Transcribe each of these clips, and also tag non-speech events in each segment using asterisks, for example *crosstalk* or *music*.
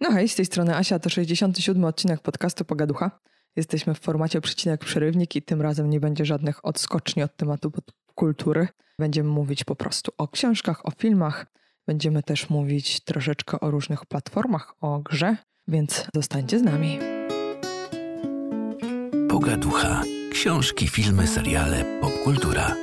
No hej, z tej strony Asia, to 67 odcinek podcastu Pogaducha. Jesteśmy w formacie przecinek przerywnik i tym razem nie będzie żadnych odskoczni od tematu kultury. Będziemy mówić po prostu o książkach, o filmach. Będziemy też mówić troszeczkę o różnych platformach, o grze, więc zostańcie z nami. Pogaducha. Książki, filmy, seriale, popkultura.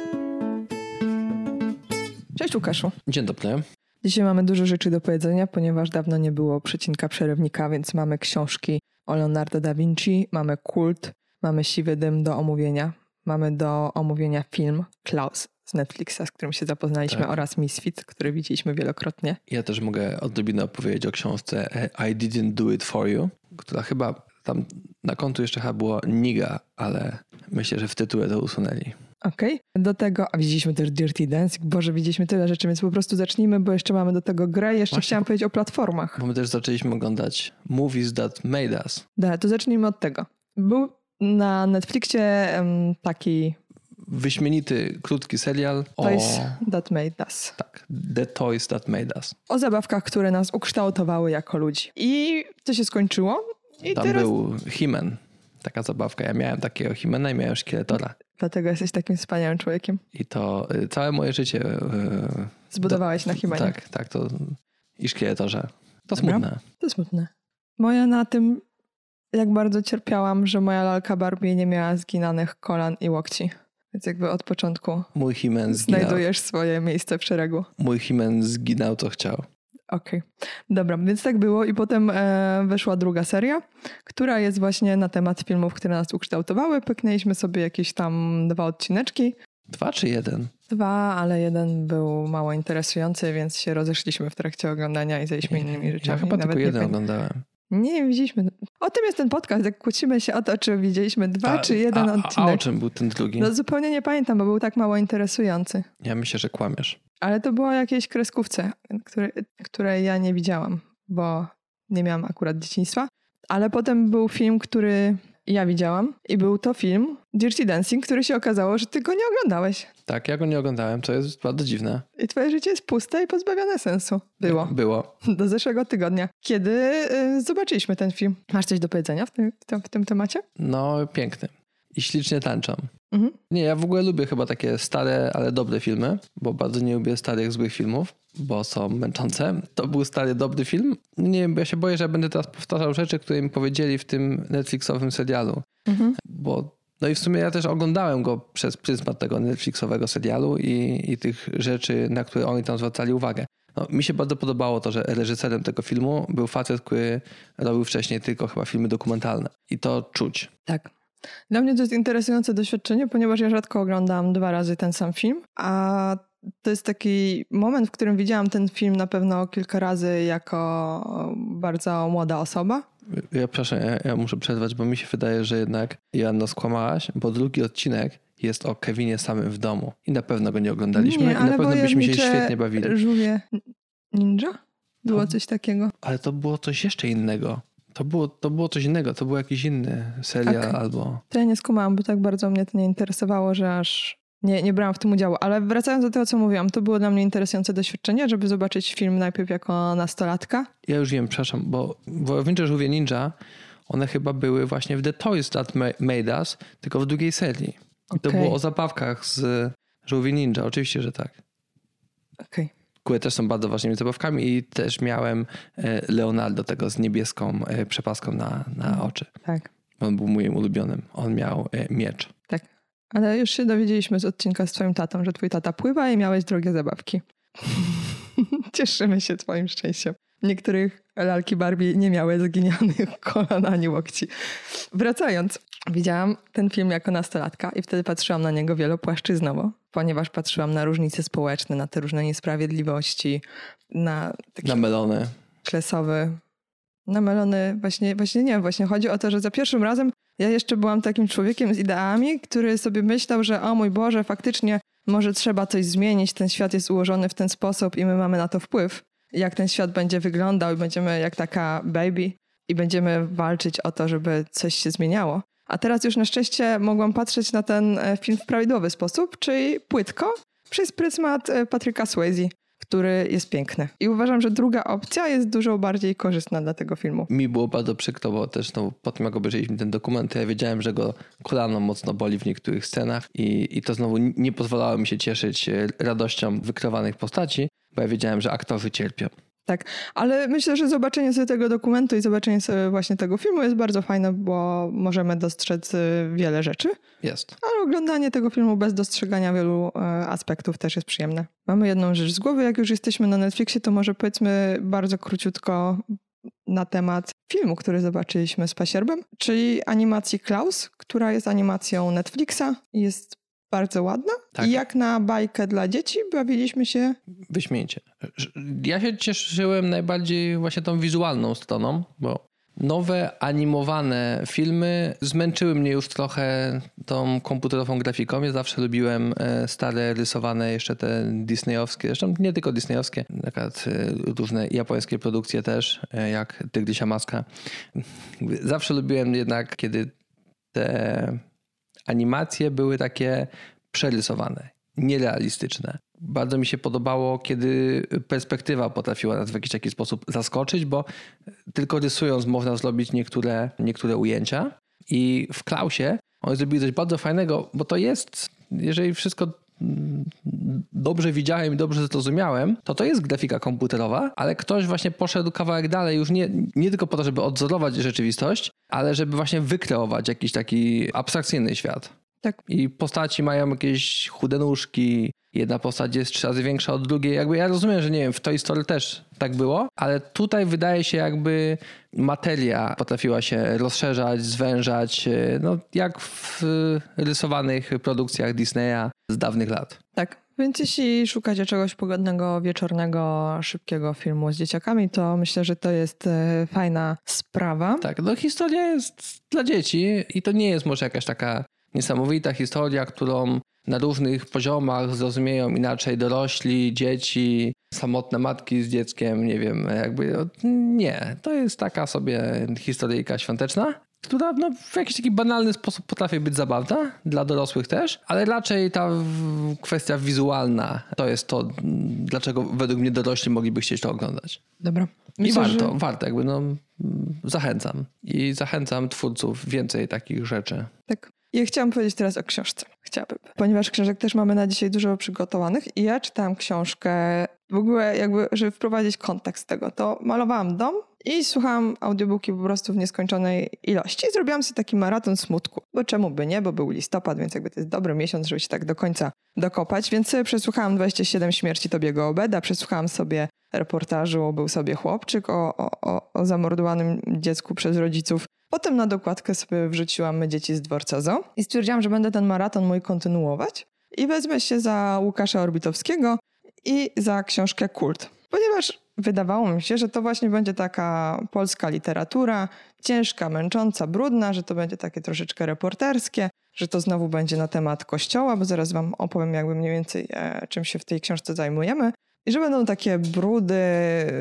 Cześć Łukaszu. Dzień dobry. Dzisiaj mamy dużo rzeczy do powiedzenia, ponieważ dawno nie było przecinka przerywnika, więc mamy książki o Leonardo da Vinci, mamy kult, mamy siwy dym do omówienia, mamy do omówienia film Klaus z Netflixa, z którym się zapoznaliśmy Tak. oraz Misfit, który widzieliśmy wielokrotnie. Ja też mogę odrobinę opowiedzieć o książce e, I Didn't Do It For You, która chyba tam na kontu jeszcze chyba było Niga, ale myślę, że w tytule to usunęli. Okej. Do tego, a widzieliśmy też Dirty Dancing. Boże, widzieliśmy tyle rzeczy, więc po prostu zacznijmy, bo jeszcze mamy do tego grę jeszcze Właśnie. chciałam powiedzieć o platformach. Bo my też zaczęliśmy oglądać Movies That Made Us. Dobra, to zacznijmy od tego. Był na Netflixie taki Wyśmienity, krótki serial o... Toys That Made Us. Tak, The Toys That Made Us. O zabawkach, które nas ukształtowały jako ludzi. I to się skończyło. I Tam teraz... był He-Man, taka zabawka. Ja miałem takiego He-Mana i miałem Szkieletora. Dlatego jesteś takim wspaniałym człowiekiem. I to y, całe moje życie... y, Zbudowałeś na Himanie. Tak, tak, to... I Szkieletorze. To Dobra. smutne. To smutne. Moja na tym, jak bardzo cierpiałam, że moja lalka Barbie nie miała zginanych kolan i łokci. Więc jakby od początku Mój He-Man zginął. znajdujesz swoje miejsce w szeregu. Mój He-Man zginął, co chciał. Okej. Dobra, więc tak było i potem e, weszła druga seria, która jest właśnie na temat filmów, które nas ukształtowały. Pyknęliśmy sobie jakieś tam dwa odcineczki. Dwa czy jeden? Dwa, ale jeden był mało interesujący, więc się rozeszliśmy w trakcie oglądania i zajęliśmy innymi rzeczami. Ja chyba Nawet tylko jeden pamiętam. oglądałem. Nie, widzieliśmy. O tym jest ten podcast, jak kłócimy się o to, czy widzieliśmy dwa, A- czy jeden a, a, a o odcinek. czym był ten drugi? No zupełnie nie pamiętam, bo był tak mało interesujący. Ja myślę, że kłamiesz. Ale to było o jakiejś kreskówce, które, której ja nie widziałam, bo nie miałam akurat dzieciństwa. Ale potem był film, który ja widziałam i był to film Dirty Dancing, który się okazało, że ty go nie oglądałeś. Tak, ja go nie oglądałem, to jest bardzo dziwne. I twoje życie jest puste i pozbawione sensu. Było. *laughs* Było. Do zeszłego tygodnia, kiedy y, zobaczyliśmy ten film. Masz coś do powiedzenia w tym, w tym, w tym temacie? No, piękny. I ślicznie tańczą. Mhm. Nie, ja w ogóle lubię chyba takie stare, ale dobre filmy, bo bardzo nie lubię starych, złych filmów, bo są męczące. To był stary, dobry film. Nie wiem, bo ja się boję, że będę teraz powtarzał rzeczy, które mi powiedzieli w tym Netflixowym serialu. Mhm. Bo no i w sumie ja też oglądałem go przez pryzmat tego Netflixowego serialu i, i tych rzeczy, na które oni tam zwracali uwagę. No, mi się bardzo podobało to, że reżyserem tego filmu był facet, który robił wcześniej tylko chyba filmy dokumentalne. I to czuć. Tak. Dla mnie to jest interesujące doświadczenie, ponieważ ja rzadko oglądam dwa razy ten sam film, a to jest taki moment, w którym widziałam ten film na pewno kilka razy jako bardzo młoda osoba. Ja przepraszam, ja, ja muszę przerwać, bo mi się wydaje, że jednak Joanna skłamałaś, bo drugi odcinek jest o Kevinie samym w domu. I na pewno go nie oglądaliśmy i na pewno byśmy się świetnie bawili. Żółwie ninja? Było To- coś takiego. Ale to było coś jeszcze innego. To było, to było coś innego, to był jakiś inny serial Okej. albo... To ja nie skumałam, bo tak bardzo mnie to nie interesowało, że aż nie, nie brałam w tym udziału. Ale wracając do tego, co mówiłam, to było dla mnie interesujące doświadczenie, żeby zobaczyć film najpierw jako nastolatka. Ja już wiem, przepraszam, bo Wojownicze Żółwie Ninja, one chyba były właśnie w The Toys That Ma- Made Us, tylko w drugiej serii. I to było o zabawkach z Żółwi Ninja, oczywiście, że tak. Okej. które też są bardzo ważnymi zabawkami i też miałem e, Leonardo tego z niebieską e, przepaską na, na oczy. Tak. On był moim ulubionym. On miał e, miecz. Ale już się dowiedzieliśmy z odcinka z twoim tatą, że twój tata pływa i miałeś drogie zabawki. *laughs* Cieszymy się twoim szczęściem. Niektórych lalki Barbie nie miały zginionych *laughs* kolan ani łokci. Wracając, widziałam ten film jako nastolatka i wtedy patrzyłam na niego wielopłaszczyznowo, ponieważ patrzyłam na różnice społeczne, na te różne niesprawiedliwości, na taki Na melony. klesowy. Na melony właśnie, właśnie nie, właśnie chodzi o to, że za pierwszym razem ja jeszcze byłam takim człowiekiem z ideami, który sobie myślał, że o mój Boże, faktycznie może trzeba coś zmienić, ten świat jest ułożony w ten sposób i my mamy na to wpływ. Jak ten świat będzie wyglądał i będziemy jak taka baby i będziemy walczyć o to, żeby coś się zmieniało. A teraz już na szczęście mogłam patrzeć na ten e, film w prawidłowy sposób, czyli płytko, przez pryzmat e, Patryka Swayze, który jest piękny. I uważam, że druga opcja jest dużo bardziej korzystna dla tego filmu. Mi było bardzo przykro, bo też no, po tym jak obejrzeliśmy ten dokument, ja wiedziałem, że go kolano mocno boli w niektórych scenach i, i to znowu nie pozwalało mi się cieszyć e, radością wykreowanych postaci, bo ja wiedziałem, że aktorzy cierpią. Tak, ale myślę, że zobaczenie sobie tego dokumentu i zobaczenie sobie właśnie tego filmu jest bardzo fajne, bo możemy dostrzec y, wiele rzeczy. Jest. Ale oglądanie tego filmu bez dostrzegania wielu e, aspektów też jest przyjemne. Mamy jedną rzecz z głowy. Jak już jesteśmy na Netflixie, to może powiedzmy bardzo króciutko na temat filmu, który zobaczyliśmy z Pasierbem, czyli animacji Klaus, która jest animacją Netflixa. Jest bardzo ładna. Tak. I jak na bajkę dla dzieci bawiliśmy się Wyśmienicie. Ja się cieszyłem najbardziej właśnie tą wizualną stroną, bo nowe animowane filmy zmęczyły mnie już trochę tą komputerową grafiką. Ja zawsze lubiłem e, stare rysowane jeszcze te disneyowskie, zresztą nie tylko disneyowskie, na przykład e, różne japońskie produkcje też, e, jak Tygrysia Maska. Zawsze lubiłem jednak, kiedy te animacje były takie przerysowane, nierealistyczne. Bardzo mi się podobało, kiedy perspektywa potrafiła nas w jakiś taki sposób zaskoczyć, bo tylko rysując można zrobić niektóre, niektóre ujęcia. I w Klausie oni zrobili coś bardzo fajnego, bo to jest, jeżeli wszystko dobrze widziałem i dobrze zrozumiałem, to to jest grafika komputerowa, ale ktoś właśnie poszedł kawałek dalej, już nie, nie tylko po to, żeby odzorować rzeczywistość, ale żeby właśnie wykreować jakiś taki abstrakcyjny świat. Tak. I postaci mają jakieś chude nóżki, jedna postać jest trzy razy większa od drugiej. Jakby ja rozumiem, że nie wiem, w Toy Story też tak było, ale tutaj wydaje się jakby materia potrafiła się rozszerzać, zwężać, e, no jak w rysowanych produkcjach Disneya z dawnych lat. Tak. Więc jeśli szukacie czegoś pogodnego, wieczornego, szybkiego filmu z dzieciakami, to myślę, że to jest e, fajna sprawa. Tak, no historia jest dla dzieci i to nie jest może jakaś taka niesamowita historia, którą na różnych poziomach zrozumieją inaczej dorośli, dzieci, samotne matki z dzieckiem, nie wiem, jakby nie. To jest taka sobie historyjka świąteczna, która no, w jakiś taki banalny sposób potrafi być zabawna, dla dorosłych też, ale raczej ta kwestia wizualna to jest to, dlaczego według mnie dorośli mogliby chcieć to oglądać. Dobra. Myślę, I warto, że... warto, jakby no, zachęcam. I zachęcam twórców więcej takich rzeczy. Tak. Ja chciałam powiedzieć teraz o książce. Chciałabym. Ponieważ książek też mamy na dzisiaj dużo przygotowanych i ja czytałam książkę w ogóle jakby, żeby wprowadzić kontekst tego, to malowałam dom i słuchałam audiobooki po prostu w nieskończonej ilości. Zrobiłam sobie taki maraton smutku. Bo czemu by nie, bo był listopad, więc jakby to jest dobry miesiąc, żeby się tak do końca dokopać. Więc przesłuchałam 27 śmierci Tobiego Obeda, przesłuchałam sobie reportażu Był sobie chłopczyk o, o, o zamordowanym dziecku przez rodziców. Potem na dokładkę sobie wrzuciłam My dzieci z dworca Zo i stwierdziłam, że będę ten maraton mój kontynuować i wezmę się za Łukasza Orbitowskiego i za książkę Kult. Ponieważ wydawało mi się, że to właśnie będzie taka polska literatura, ciężka, męcząca, brudna, że to będzie takie troszeczkę reporterskie, że to znowu będzie na temat kościoła, bo zaraz wam opowiem jakby mniej więcej e, czym się w tej książce zajmujemy. I że będą takie brudy,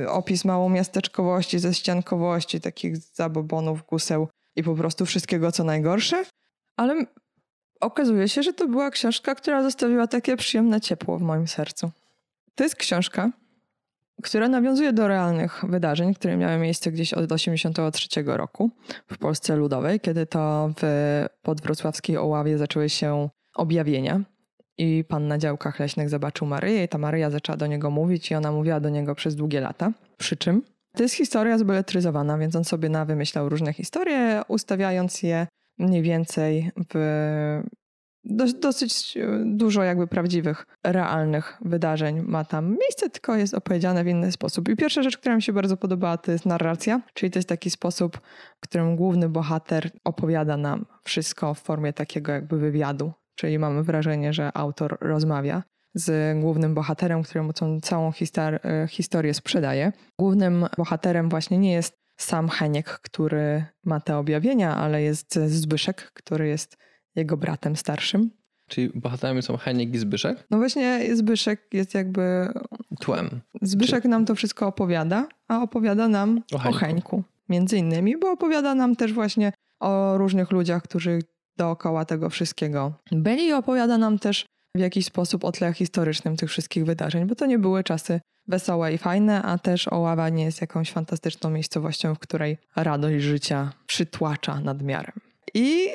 opis małomiasteczkowości, ześciankowości, takich zabobonów, guseł i po prostu wszystkiego, co najgorsze. Ale okazuje się, że to była książka, która zostawiła takie przyjemne ciepło w moim sercu. To jest książka, która nawiązuje do realnych wydarzeń, które miały miejsce gdzieś od 1983 roku w Polsce Ludowej, kiedy to w podwrocławskiej Oławie zaczęły się objawienia i pan na działkach leśnych zobaczył Maryję i ta Maryja zaczęła do niego mówić i ona mówiła do niego przez długie lata. Przy czym to jest historia zbeletryzowana, więc on sobie na wymyślał różne historie, ustawiając je mniej więcej w dosyć dużo jakby prawdziwych, realnych wydarzeń ma tam miejsce, tylko jest opowiedziane w inny sposób. I pierwsza rzecz, która mi się bardzo podobała, to jest narracja, czyli to jest taki sposób, w którym główny bohater opowiada nam wszystko w formie takiego jakby wywiadu Czyli mamy wrażenie, że autor rozmawia z głównym bohaterem, któremu tą całą e, historię sprzedaje. Głównym bohaterem właśnie nie jest sam Heniek, który ma te objawienia, ale jest Zbyszek, który jest jego bratem starszym. Czyli bohaterami są Heniek i Zbyszek? No właśnie Zbyszek jest jakby... Tłem. Zbyszek Czy... nam to wszystko opowiada, a opowiada nam o Heńku. o Heńku. Między innymi, bo opowiada nam też właśnie o różnych ludziach, którzy dookoła tego wszystkiego byli opowiada nam też w jakiś sposób o tle historycznym tych wszystkich wydarzeń, bo to nie były czasy wesołe i fajne, a też Oława nie jest jakąś fantastyczną miejscowością, w której radość życia przytłacza nadmiarem. I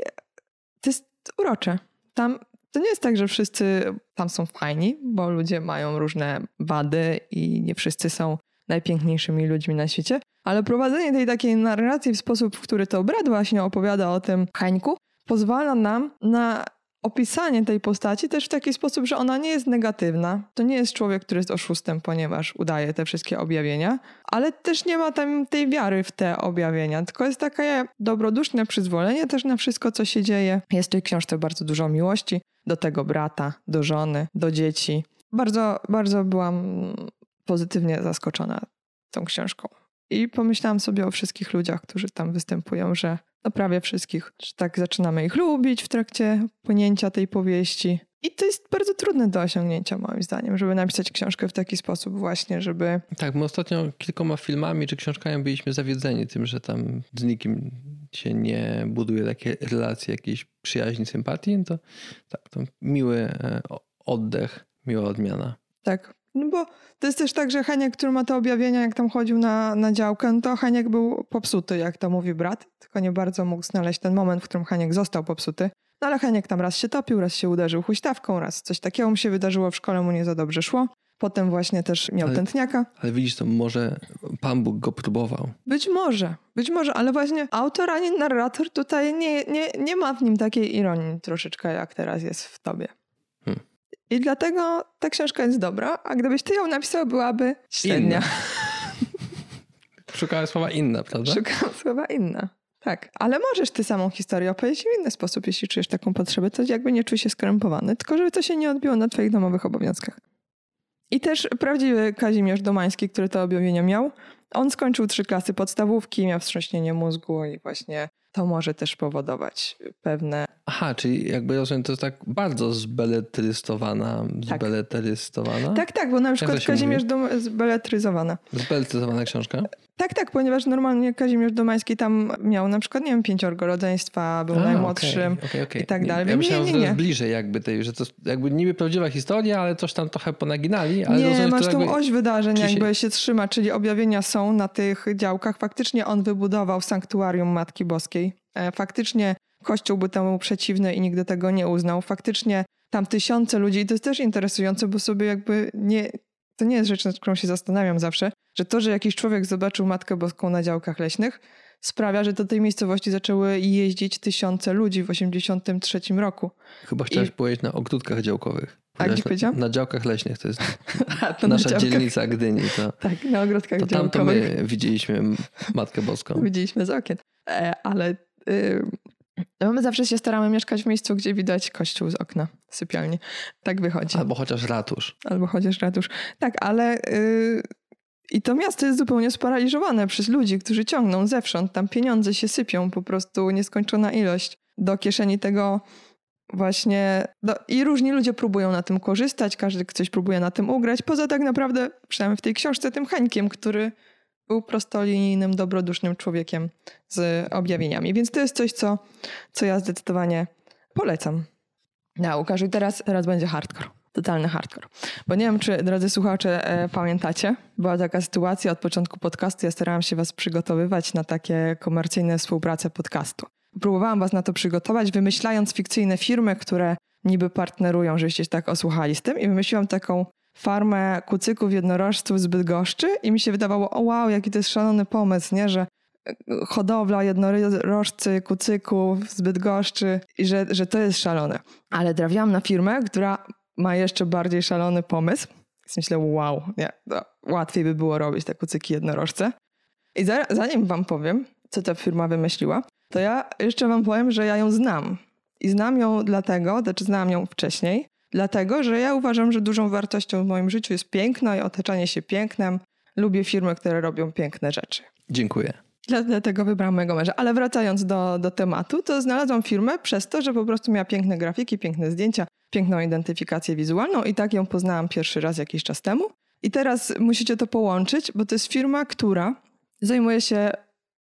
to jest urocze. Tam to nie jest tak, że wszyscy tam są fajni, bo ludzie mają różne wady i nie wszyscy są najpiękniejszymi ludźmi na świecie, ale prowadzenie tej takiej narracji w sposób, w który to brat właśnie opowiada o tym Hańku, pozwala nam na opisanie tej postaci też w taki sposób, że ona nie jest negatywna. To nie jest człowiek, który jest oszustem, ponieważ udaje te wszystkie objawienia, ale też nie ma tam tej wiary w te objawienia, tylko jest takie dobroduszne przyzwolenie też na wszystko, co się dzieje. Jest w tej książce bardzo dużo miłości do tego brata, do żony, do dzieci. Bardzo, bardzo byłam pozytywnie zaskoczona tą książką. I pomyślałam sobie o wszystkich ludziach, którzy tam występują, że no prawie wszystkich, że tak zaczynamy ich lubić w trakcie płynięcia tej powieści. I to jest bardzo trudne do osiągnięcia, moim zdaniem, żeby napisać książkę w taki sposób, właśnie, żeby. Tak, my ostatnio kilkoma filmami czy książkami byliśmy zawiedzeni tym, że tam z nikim się nie buduje takie relacje jakiejś przyjaźni, sympatii. To tak, to miły e, oddech, miła odmiana. Tak, no bo to jest też tak, że Heniek, który ma te objawienia, jak tam chodził na, na działkę, no to Heniek był popsuty, jak to mówi brat, tylko nie bardzo mógł znaleźć ten moment, w którym Heniek został popsuty. No ale Heniek tam raz się topił, raz się uderzył huśtawką, raz coś takiego mu się wydarzyło, w szkole mu nie za dobrze szło. Potem właśnie też miał ale, tętniaka. Ale widzisz, to może Pan Bóg go próbował. Być może, być może, ale właśnie autor ani narrator tutaj nie, nie, nie ma w nim takiej ironii troszeczkę, jak teraz jest w tobie. I dlatego ta książka jest dobra, a gdybyś ty ją napisał, byłaby średnia. Inna. *laughs* Szukałem słowa inna, prawda? Szukałam słowa inna. Tak, ale możesz ty samą historię opowiedzieć w inny sposób, jeśli czujesz taką potrzebę, to jakby nie czuj się skrępowany, tylko żeby to się nie odbiło na twoich domowych obowiązkach. I też prawdziwy Kazimierz Domański, który to objawienie miał, on skończył trzy klasy podstawówki, miał wstrząśnienie mózgu i właśnie to może też powodować pewne. Aha, czyli jakby rozumiem, to jest tak bardzo zbeletrystowana. Tak. Zbeletrystowana? Tak, tak, bo na przykład Kazimierz Dom zbeletryzowana. Zbeletryzowana książka? Tak, tak, ponieważ normalnie Kazimierz Domański tam miał na przykład, nie wiem, pięciorgo rodzeństwa, był A, najmłodszym okay, okay, okay. i tak dalej. Ja myślałem, nie, nie, nie. że to jest bliżej jakby tej, że to jakby niby prawdziwa historia, ale coś tam trochę ponaginali. Ale nie, rozumiem, masz tą jakby... oś wydarzeń jakby się... się trzyma, czyli objawienia są na tych działkach. Faktycznie on wybudował sanktuarium Matki Boskiej. E, faktycznie Kościół był temu przeciwny i nigdy tego nie uznał. Faktycznie tam tysiące ludzi, i to jest też interesujące, bo sobie jakby nie, to nie jest rzecz, nad którą się zastanawiam zawsze, że to, że jakiś człowiek zobaczył Matkę Boską na działkach leśnych, sprawia, że do tej miejscowości zaczęły jeździć tysiące ludzi w 1983 roku. Chyba chciałeś I... powiedzieć na ogródkach działkowych. A gdzie powiedziałam? Na, działkach leśnych, to jest *laughs* A, to nasza na dzielnica Gdyni. To, *laughs* tak, na ogródkach to działkowych. Tam to my widzieliśmy Matkę Boską. *laughs* Widzieliśmy z okien. E, ale yy, my zawsze się staramy mieszkać w miejscu, gdzie widać kościół z okna sypialni. Tak wychodzi. Albo chociaż ratusz. Albo chociaż ratusz. Tak, ale... Yy, i to miasto jest zupełnie sparaliżowane przez ludzi, którzy ciągną zewsząd. Tam pieniądze się sypią, po prostu nieskończona ilość do kieszeni tego właśnie. Do, I różni ludzie próbują na tym korzystać, każdy coś próbuje na tym ugrać. Poza tak naprawdę, przynajmniej w tej książce, tym Hańkiem, który był prostolinijnym, dobrodusznym człowiekiem z objawieniami. Więc to jest coś, co, co ja zdecydowanie polecam. Na Łukaszu, teraz, teraz będzie hardcore. Totalny hardcore. Bo nie wiem, czy drodzy słuchacze e, pamiętacie, była taka sytuacja od początku podcastu. Ja starałam się was przygotowywać na takie komercyjne współprace podcastu. Próbowałam was na to przygotować, wymyślając fikcyjne firmy, które niby partnerują, żebyście się tak osłuchali z tym i wymyśliłam taką farmę kucyków jednorożców z Bydgoszczy i mi się wydawało, o wow, jaki to jest szalony pomysł, nie? że e, hodowla jednorożcy, kucyków z Bydgoszczy i że, że to jest szalone. Ale trafiłam na firmę, która ma jeszcze bardziej szalony pomysł. Więc myślę, wow, nie, łatwiej by było robić te kucyki jednorożce. I za, zanim wam powiem, co ta firma wymyśliła, to ja jeszcze wam powiem, że ja ją znam. I znam ją dlatego, znaczy znam ją wcześniej, Dlatego, że ja uważam, że dużą wartością w moim życiu jest piękno i otaczanie się pięknem. Lubię firmy, które robią piękne rzeczy. Dziękuję. Dlatego wybrałam mojego męża. Ale wracając do, do tematu, to znalazłam firmę przez to, że po prostu miała piękne grafiki, piękne zdjęcia, piękną identyfikację wizualną i tak ją poznałam pierwszy raz jakiś czas temu. I teraz musicie to połączyć, bo to jest firma, która zajmuje się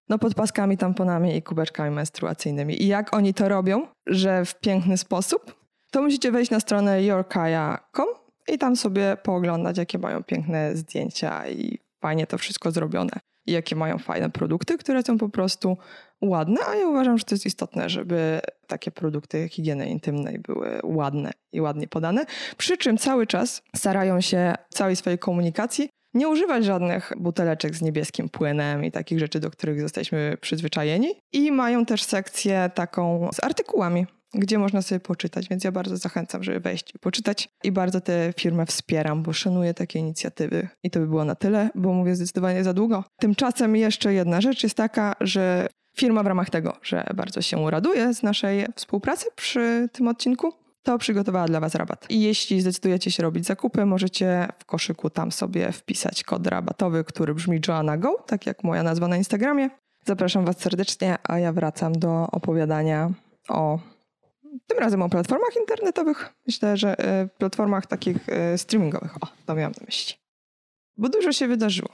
no, podpaskami, tamponami i kubeczkami menstruacyjnymi. I jak oni to robią, że w piękny sposób, to musicie wejść na stronę yourkaya.com i tam sobie pooglądać, jakie mają piękne zdjęcia i fajnie to wszystko zrobione. I jakie mają fajne produkty, które są po prostu ładne, a ja uważam, że to jest istotne, żeby takie produkty higieny intymnej były ładne i ładnie podane. Przy czym cały czas starają się całej swojej komunikacji nie używać żadnych buteleczek z niebieskim płynem i takich rzeczy, do których jesteśmy przyzwyczajeni. I mają też sekcję taką z artykułami, gdzie można sobie poczytać, więc ja bardzo zachęcam, żeby wejść i poczytać. I bardzo tę firmę wspieram, bo szanuję takie inicjatywy. I to by było na tyle, bo mówię zdecydowanie za długo. Tymczasem jeszcze jedna rzecz jest taka, że firma w ramach tego, że bardzo się raduje z naszej współpracy przy tym odcinku, to przygotowała dla Was rabat. I jeśli zdecydujecie się robić zakupy, możecie w koszyku tam sobie wpisać kod rabatowy, który brzmi Joanna Go, tak jak moja nazwa na Instagramie. Zapraszam Was serdecznie, a ja wracam do opowiadania o tym razem o platformach internetowych. Myślę, że y, platformach takich y, streamingowych. O, to miałam na myśli. Bo dużo się wydarzyło.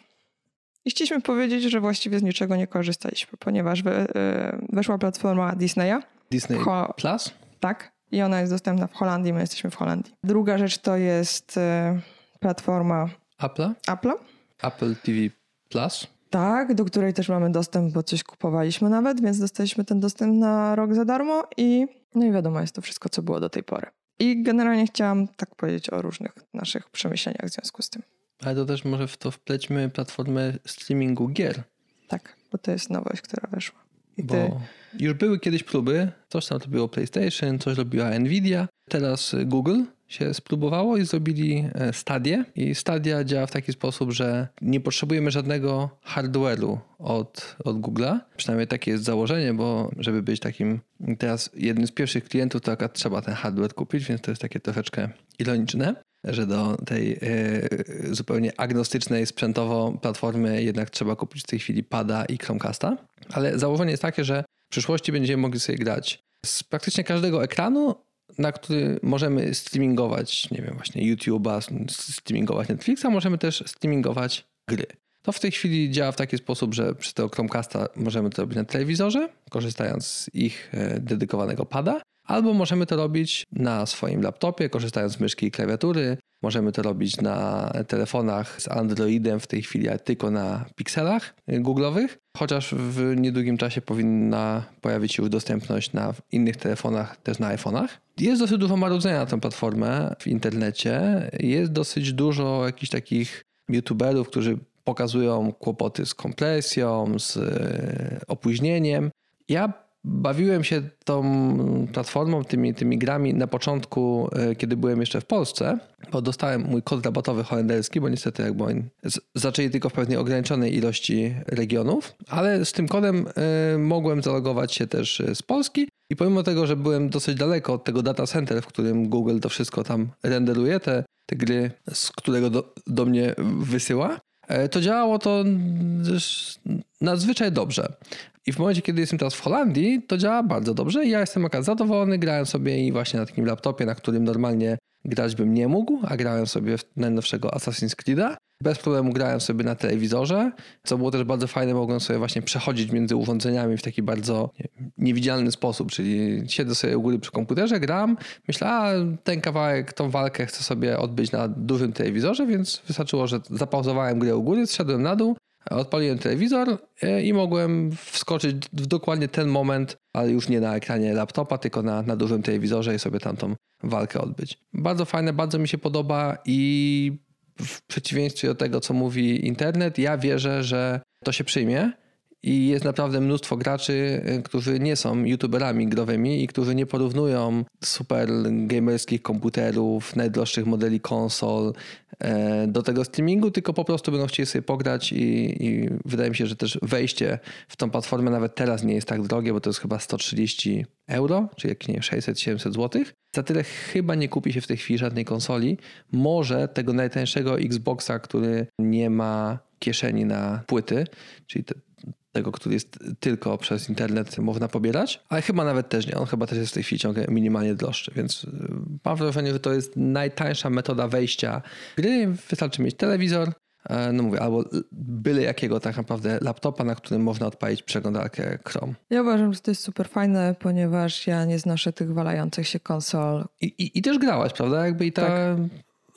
I chcieliśmy powiedzieć, że właściwie z niczego nie korzystaliśmy, ponieważ we, y, weszła platforma Disneya. Disney Ho- Plus? Tak. I ona jest dostępna w Holandii, my jesteśmy w Holandii. Druga rzecz to jest platforma Apple'a? Apple'a. Apple TV Plus? Tak, do której też mamy dostęp, bo coś kupowaliśmy nawet, więc dostaliśmy ten dostęp na rok za darmo i no i wiadomo, jest to wszystko, co było do tej pory. I generalnie chciałam tak powiedzieć o różnych naszych przemyśleniach w związku z tym. Ale to też może w to wplećmy platformę streamingu gier. Tak, bo to jest nowość, która weszła. I Bo ty, już były kiedyś próby, coś tam robiło PlayStation, coś robiła Nvidia. Teraz Google się spróbowało i zrobili e, Stadię. I Stadia działa w taki sposób, że nie potrzebujemy żadnego hardware'u od, od Google'a. Przynajmniej takie jest założenie, bo żeby być takim teraz jednym z pierwszych klientów, to trzeba ten hardware kupić, więc to jest takie troszeczkę ironiczne że do tej e, zupełnie agnostycznej sprzętowo platformy jednak trzeba kupić w tej chwili pada i Chromecasta. Ale założenie jest takie, że w przyszłości będziemy mogli sobie grać z praktycznie każdego ekranu, na który możemy streamingować, nie wiem, właśnie YouTube'a, streamingować Netflixa, możemy też streamingować gry. To w tej chwili działa w taki sposób, że przy tego Chromecasta możemy to robić na telewizorze, korzystając z ich e, dedykowanego pada, albo możemy to robić na swoim laptopie, korzystając z myszki i klawiatury. Możemy to robić na telefonach z Androidem, w tej chwili tylko na pikselach Google'owych, chociaż w niedługim czasie powinna pojawić się już dostępność na innych telefonach, też na iPhone'ach. Jest dosyć dużo marudzenia na tę platformę w internecie. Jest dosyć dużo jakichś takich youtuberów, którzy pokazują kłopoty z kompresją, z e, opóźnieniem. Ja bawiłem się tą platformą, tymi, tymi grami na początku, e, kiedy byłem jeszcze w Polsce, bo dostałem mój kod rabatowy holenderski, bo niestety jakby oni zaczęli tylko w pewnej ograniczonej ilości regionów, ale z tym kodem y, mogłem zalogować się też z Polski. I pomimo tego, że byłem dosyć daleko od tego data center, w którym Google to wszystko tam renderuje, te, te gry, z którego do, do mnie wysyła, E, to działało to nadzwyczaj dobrze. I w momencie, kiedy jestem teraz w Holandii, to działa bardzo dobrze. Ja jestem akurat zadowolony, grałem sobie i właśnie na takim laptopie, na którym normalnie grać bym nie mógł, a grałem sobie w najnowszego Assassin's Creed'a. Bez problemu grałem sobie na telewizorze, co było też bardzo fajne, mogłem sobie właśnie przechodzić między urządzeniami w taki bardzo niewidzialny sposób, czyli siedzę sobie u góry przy komputerze, gram, myślę, a ten kawałek, tą walkę chcę sobie odbyć na dużym telewizorze, więc wystarczyło, że zapauzowałem grę u góry, zszedłem na dół, odpaliłem telewizor e, i mogłem wskoczyć w dokładnie ten moment, ale już nie na ekranie laptopa, tylko na, na dużym telewizorze i sobie tamtą walkę odbyć. Bardzo fajne, bardzo mi się podoba i w przeciwieństwie do tego, co mówi internet, ja wierzę, że to się przyjmie. I jest naprawdę mnóstwo graczy, y, którzy nie są youtuberami growymi i którzy nie porównują super gamerskich komputerów, najdroższych modeli konsol e, do tego streamingu, tylko po prostu będą chcieli sobie pograć i, i wydaje mi się, że też wejście w tą platformę nawet teraz nie jest tak drogie, bo to jest chyba 130 euro, czy jakieś nie 600-700 zł. Za tyle chyba nie kupi się w tej chwili żadnej konsoli. Może tego najtańszego Xboxa, który nie ma kieszeni na płyty, czyli tego, który jest tylko przez internet można pobierać, ale chyba nawet też nie. On chyba też jest w tej chwili ciągle minimalnie droższy, więc y, mam wrażenie, że to jest najtańsza metoda wejścia gry. Wystarczy mieć telewizor, e, no mówię, albo byle jakiego tak naprawdę laptopa, na którym można odpalić przeglądarkę Chrome. Ja uważam, że to jest super fajne, ponieważ ja nie znoszę tych walających się konsol. I, i, i też grałaś, prawda? Jakby i ta... Tak.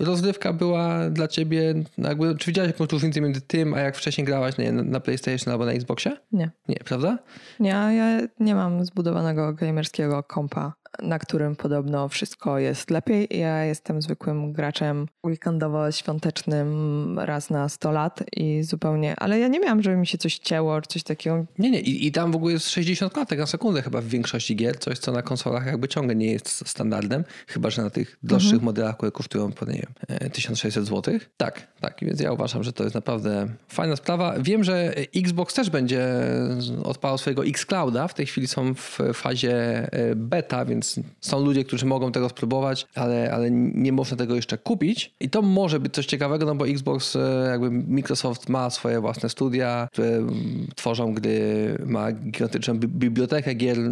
Rozrywka była dla ciebie, no jakby, czy widziałeś jakąś różnicę między tym, a jak wcześniej grałaś nie, na PlayStation albo na Xboxie? Nie. Nie, prawda? Nie, ja nie mam zbudowanego gamerskiego kompa na którym podobno wszystko jest lepiej. Ja jestem zwykłym graczem weekendowo-świątecznym raz na 100 lat i zupełnie, ale ja nie miałam, żeby mi się coś cięło, czy coś takiego. Nie, nie, I, i tam w ogóle jest 60 klatek na sekundę chyba w większości gier, coś co na konsolach jakby ciągle nie jest standardem, chyba że na tych droższych mhm. modelach, które kosztują, nie wiem, 1600 zł. Tak, tak, więc ja uważam, że to jest naprawdę fajna sprawa. Wiem, że Xbox też będzie odpalał swojego Xclouda, w tej chwili są w fazie e, beta, więc więc są ludzie, którzy mogą tego spróbować, ale, ale nie można tego jeszcze kupić. I to może być coś ciekawego, no bo Xbox, e, jakby Microsoft ma swoje własne studia, które tworzą gdy ma gigantyczną bibliotekę gier, e,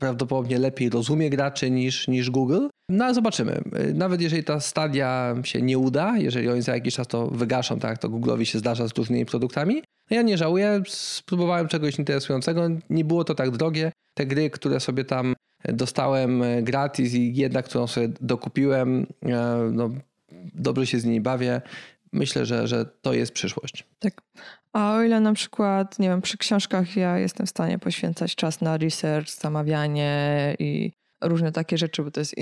prawdopodobnie lepiej rozumie graczy niż, niż Google. No ale zobaczymy. E, nawet jeżeli ta stadia się nie uda, jeżeli oni za jakiś czas to wygaszą, tak to Google'owi się zdarza z różnymi produktami, ja nie żałuję, spróbowałem czegoś interesującego, nie było to tak drogie. Te gry, które sobie tam dostałem gratis i jedna, którą sobie dokupiłem, e, no, dobrze się z niej bawię. Myślę, że, że to jest przyszłość. Tak. A o ile na przykład, nie wiem, przy książkach ja jestem w stanie poświęcać czas na research, zamawianie i różne takie rzeczy, bo to jest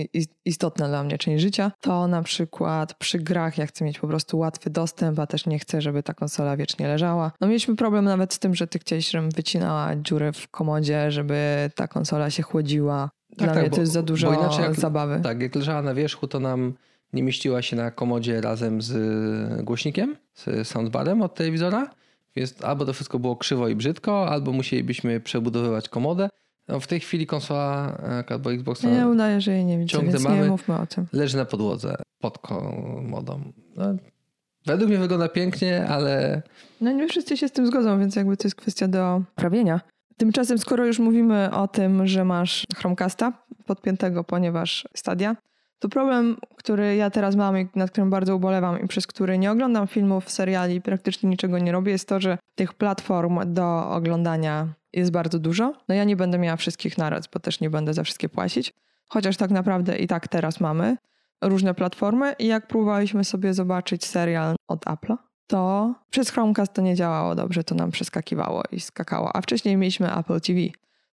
istotna dla mnie część życia, to na przykład przy grach ja chcę mieć po prostu łatwy dostęp, a też nie chcę, żeby ta konsola wiecznie leżała. No mieliśmy problem nawet z tym, że ty chciałeś, żebym wycinała dziury w komodzie, żeby ta konsola się chłodziła. Tak, dla tak, mnie bo, to jest za dużo inaczej jak, zabawy. Tak, jak leżała na wierzchu, to nam nie mieściła się na komodzie razem z głośnikiem, z soundbarem od telewizora. Więc albo to wszystko było krzywo i brzydko, albo musielibyśmy przebudowywać komodę. No w tej chwili konsola e, albo Xbox Ja udaję, że jej nie widzę, ciągle więc mamy, nie mówmy o tym. Leży na podłodze pod komodą. No, według mnie wygląda pięknie, ale... No nie wszyscy się z tym zgodzą, więc jakby to jest kwestia do prawienia. Tymczasem, skoro już mówimy o tym, że masz Chromecasta podpiętego, ponieważ Stadia, to problem, który ja teraz mam i nad którym bardzo ubolewam i przez który nie oglądam filmów, seriali, praktycznie niczego nie robię, jest to, że tych platform do oglądania jest bardzo dużo. No ja nie będę miała wszystkich naraz, bo też nie będę za wszystkie płacić. Chociaż tak naprawdę i tak teraz mamy różne platformy i jak próbowaliśmy sobie zobaczyć serial od Apple'a, to przez Chromecast to nie działało dobrze, to nam przeskakiwało i skakało. A wcześniej mieliśmy Apple TV.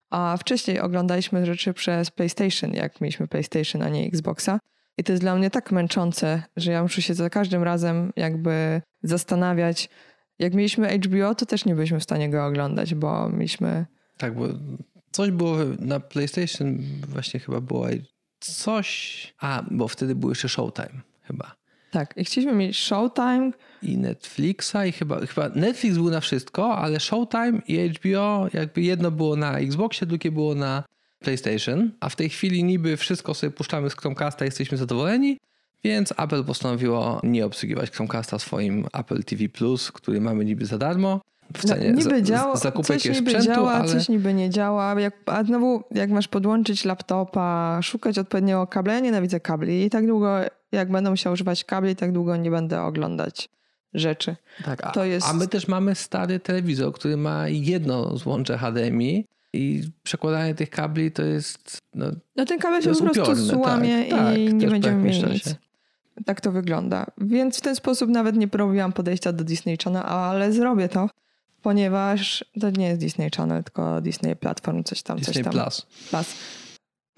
A wcześniej oglądaliśmy rzeczy przez PlayStation, jak mieliśmy PlayStation, a nie Xboxa. I to jest dla mnie tak męczące, że ja muszę się za każdym razem jakby zastanawiać, jak mieliśmy HBO, to też nie byliśmy w stanie go oglądać, bo mieliśmy. Tak, bo coś było na PlayStation, właśnie chyba było coś. A, bo wtedy był jeszcze Showtime, chyba. Tak, i chcieliśmy mieć Showtime. I Netflixa, i chyba, chyba Netflix był na wszystko, ale Showtime i HBO, jakby jedno było na Xboxie, drugie było na PlayStation, a w tej chwili niby wszystko sobie puszczamy z Chromecasta, jesteśmy zadowoleni, więc Apple postanowiło nie obsługiwać Chromecasta swoim Apple TV Plus, który mamy niby za darmo. W no, cenie no, niby działa, zakupek coś niby sprzętu, działa, ale... coś niby nie działa. Jak, a znowu, jak masz podłączyć laptopa, szukać odpowiedniego kabla, ja nienawidzę kabli i tak długo, jak będę musiał używać kabli, tak długo nie będę oglądać rzeczy. Tak, a, jest... a my też mamy stary telewizor, który ma jedno złącze HDMI i przekładanie tych kabli to jest. No, no ten kabel się po prostu upiorne, złamie tak, i tak, nie będziemy mieli nic. Tak to wygląda. Więc w ten sposób nawet nie próbowałam podejścia do Disney Channel, ale zrobię to, ponieważ to nie jest Disney Channel, tylko Disney Platform, coś tam, Disney coś tam. Plus. Plus.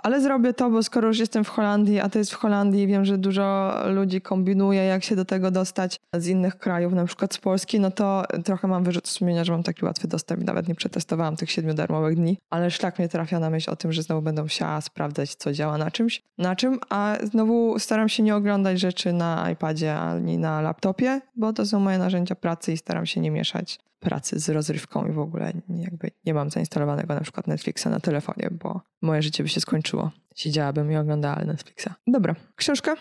Ale zrobię to, bo skoro już jestem w Holandii, a to jest w Holandii, wiem, że dużo ludzi kombinuje, jak się do tego dostać z innych krajów, na przykład z Polski, no to trochę mam wyrzut sumienia, że mam taki łatwy dostęp i nawet nie przetestowałam tych siedmiu darmowych dni, ale szlak mnie trafia na myśl o tym, że znowu będę musiała sprawdzać, co działa na czymś, na czym, a znowu staram się nie oglądać rzeczy na iPadzie ani na laptopie, bo to są moje narzędzia pracy i staram się nie mieszać pracy z rozrywką i w ogóle jakby nie mam zainstalowanego na przykład Netflixa na telefonie, bo moje życie by się skończyło. Siedziałabym i oglądała Netflixa. Dobra, książka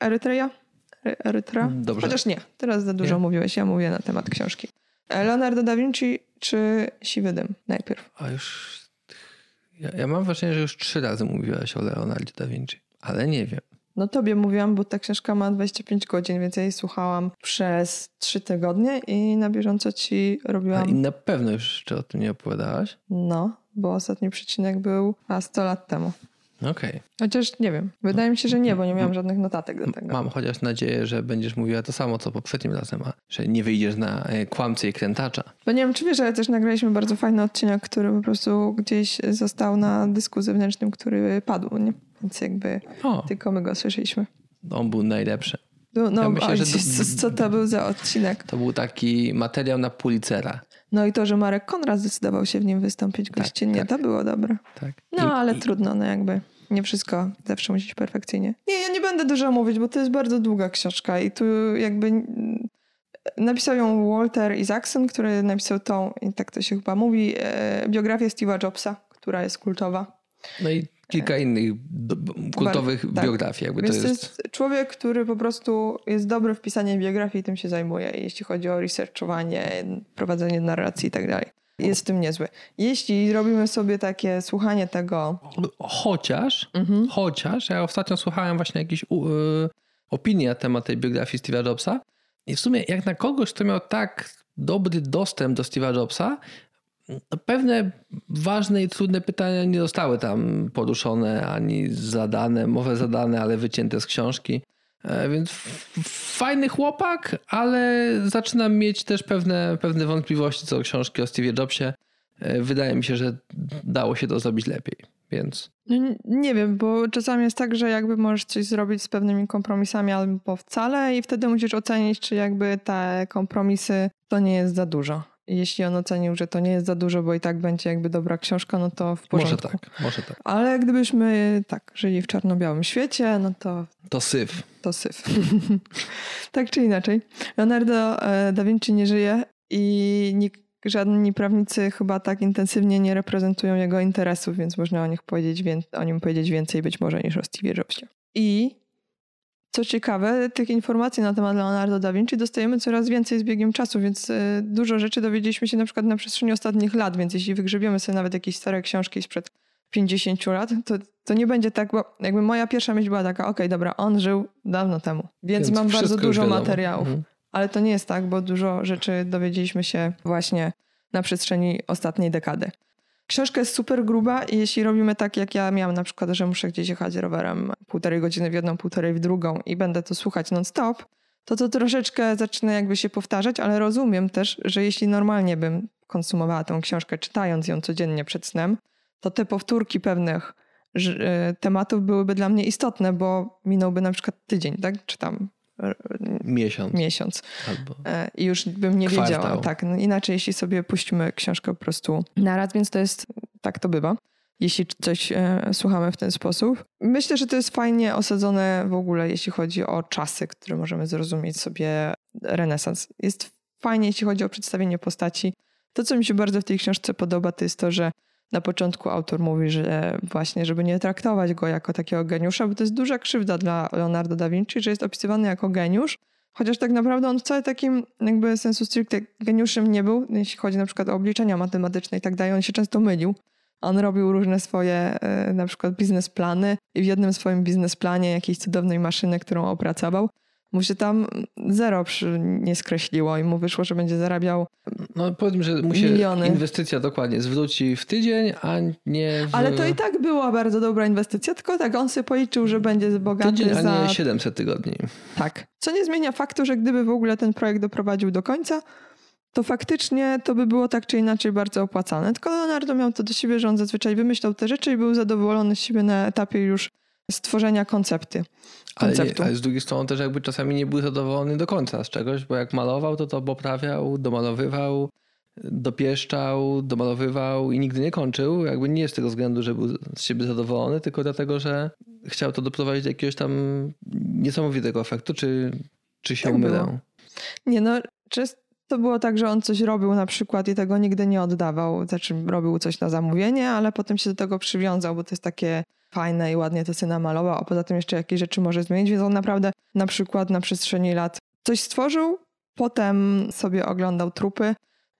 Erytrea? Erytra? Dobrze. Chociaż nie, teraz za dużo nie? mówiłeś, ja mówię na temat książki. Leonardo da Vinci czy Siwy Dym najpierw? A już... Ja, ja mam wrażenie, że już trzy razy mówiłaś o Leonardo da Vinci, ale nie wiem. No tobie mówiłam, bo ta książka ma 25 godzin, więc ja jej słuchałam przez 3 tygodnie i na bieżąco ci robiłam... A i na pewno już jeszcze o tym nie opowiadałaś? No, bo ostatni przecinek był a 100 lat temu. Okej. Chociaż nie wiem. Wydaje mi się, że nie, bo nie miałam żadnych notatek do tego. Mam chociaż nadzieję, że będziesz mówiła to samo, co poprzednim razem, a że nie wyjdziesz na e, kłamcę i krętacza. Bo nie wiem, czy wiesz, ale też nagraliśmy bardzo fajny odcinek, który po prostu gdzieś został na dysku zewnętrznym, który padł, nie? Więc jakby O, tylko my go słyszeliśmy. on był najlepszy. No, no Ja myślę, oj, że co, do- co to był za odcinek? To był taki materiał na Pulitzera. No i to, że Marek Konrad zdecydował się w nim wystąpić gościnnie, tak. to było dobre. Tak. No, I- ale i- trudno, no jakby. Nie wszystko zawsze musi być perfekcyjnie. Nie, ja nie będę dużo mówić, bo to jest bardzo długa książka i tu jakby napisał ją Walter Isaacson, który napisał tą, i tak to się chyba mówi, e, biografię Steve'a Jobsa, która jest kultowa. No i kilka innych do, kultowych tak. biografii. Jakby Więc to jest... człowiek, który po prostu jest dobry w pisaniu biografii i tym się zajmuje, jeśli chodzi o researchowanie, prowadzenie narracji i tak dalej. Jest w tym niezły. Jeśli robimy sobie takie słuchanie tego... Chociaż, Mhm. chociaż, ja ostatnio słuchałem właśnie jakiejś u- y, opinii na temat tej biografii Steve'a Jobsa i w sumie jak na kogoś, kto miał tak dobry dostęp do Steve'a Jobsa, pewne ważne i trudne pytania nie zostały tam poruszone, ani zadane, może zadane, ale wycięte z książki. E, Więc fajny chłopak, ale zaczynam mieć też pewne, pewne wątpliwości co do książki o Steve'ie Jobsie. E, Wydaje mi się, że dało się to zrobić lepiej, więc No, nie wiem, bo czasami jest tak, że jakby możesz coś zrobić z pewnymi kompromisami albo wcale i wtedy musisz ocenić, czy jakby te kompromisy to nie jest za dużo. Jeśli on ocenił, że to nie jest za dużo, bo i tak będzie jakby dobra książka, no to w może porządku. tak, może tak. Ale gdybyśmy tak żyli w czarno-białym świecie, no to To syf. to syf. *laughs* tak czy inaczej. Leonardo e, da Vinci nie żyje i nikt, żadni prawnicy chyba tak intensywnie nie reprezentują jego interesów, więc można o, nich powiedzieć, o nim powiedzieć więcej być może niż o Steve Jobsie. I co ciekawe, tych informacji na temat Leonardo da Vinci dostajemy coraz więcej z biegiem czasu, więc e, dużo rzeczy dowiedzieliśmy się na przykład na przestrzeni ostatnich lat, więc jeśli wygrzebiemy sobie nawet jakieś stare książki sprzed 50 lat, to, to nie będzie tak, bo jakby moja pierwsza myśl była taka, okej, dobra, on żył dawno temu, więc, mam bardzo dużo materiałów. Mhm. Ale to nie jest tak, bo dużo rzeczy dowiedzieliśmy się właśnie na przestrzeni ostatniej dekady. Książka jest super gruba i jeśli robimy tak, jak ja miałam na przykład, że muszę gdzieś jechać rowerem półtorej godziny w jedną, półtorej w drugą i będę to słuchać non-stop, to to troszeczkę zaczyna jakby się powtarzać, ale rozumiem też, że jeśli normalnie bym konsumowała tę książkę, czytając ją codziennie przed snem, to te powtórki pewnych e, tematów byłyby dla mnie istotne, bo minąłby na przykład tydzień, tak? Czy tam Miesiąc miesiąc. albo. E, I już bym nie Kwartał. wiedziała. Tak, no inaczej jeśli sobie puścimy książkę po prostu naraz, więc to jest, tak to bywa. Jeśli coś e, słuchamy w ten sposób. Myślę, że to jest fajnie osadzone w ogóle, jeśli chodzi o czasy, które możemy zrozumieć sobie renesans. Jest fajnie, jeśli chodzi o przedstawienie postaci. To, co mi się bardzo w tej książce podoba, to jest to, że na początku autor mówi, że właśnie, żeby nie traktować go jako takiego geniusza, bo to jest duża krzywda dla Leonardo da Vinci, że jest opisywany jako geniusz, Chociaż tak naprawdę on wcale takim jakby sensu stricte geniuszem nie był, jeśli chodzi na przykład o obliczenia matematyczne i tak dalej. On się często mylił. On robił różne swoje e, na przykład biznesplany i w jednym swoim biznesplanie jakiejś cudownej maszyny, którą opracował, mu się tam zero przy, nie skreśliło i mu wyszło, że będzie zarabiał. No powiedzmy, że mu się Miliony. inwestycja dokładnie zwróci w tydzień, a nie w Ale to i tak była bardzo dobra inwestycja, tylko tak on sobie policzył, że będzie bogaty tydzień, a za nie 700 tygodni. Tak. Co nie zmienia faktu, że gdyby w ogóle ten projekt doprowadził do końca, to faktycznie to by było tak czy inaczej bardzo opłacane. Tylko Leonardo miał to do siebie, że on zazwyczaj wymyślał te rzeczy i był zadowolony z siebie na etapie już stworzenia koncepty. Ale, nie, konceptu. ale z drugiej strony też jakby czasami nie był zadowolony do końca z czegoś, bo jak malował, to to poprawiał, domalowywał, dopieszczał, domalowywał i nigdy nie kończył. Jakby nie z tego względu, że był z siebie zadowolony, tylko dlatego, że chciał to doprowadzić do jakiegoś tam niesamowitego efektu, czy, czy się Tak mylę? było. Nie no, często to było tak, że on coś robił na przykład i tego nigdy nie oddawał. Znaczy robił coś na zamówienie, ale potem się do tego przywiązał, bo to jest takie fajne i ładnie to sobie namalował, a poza tym jeszcze jakieś rzeczy może zmienić, więc on naprawdę na przykład na przestrzeni lat coś stworzył, potem sobie oglądał trupy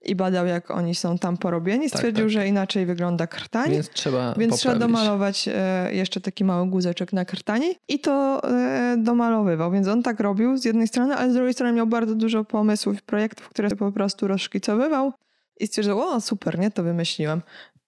i badał, jak oni są tam porobieni. Tak, Stwierdził, tak. że inaczej wygląda krtań. Więc trzeba Więc trzeba domalować e, jeszcze taki mały guzeczek na krtani i to e, domalowywał. Więc on tak robił z jednej strony, ale z drugiej strony miał bardzo dużo pomysłów i projektów, które po prostu rozszkicowywał i stwierdził, o super, nie, to wymyśliłem.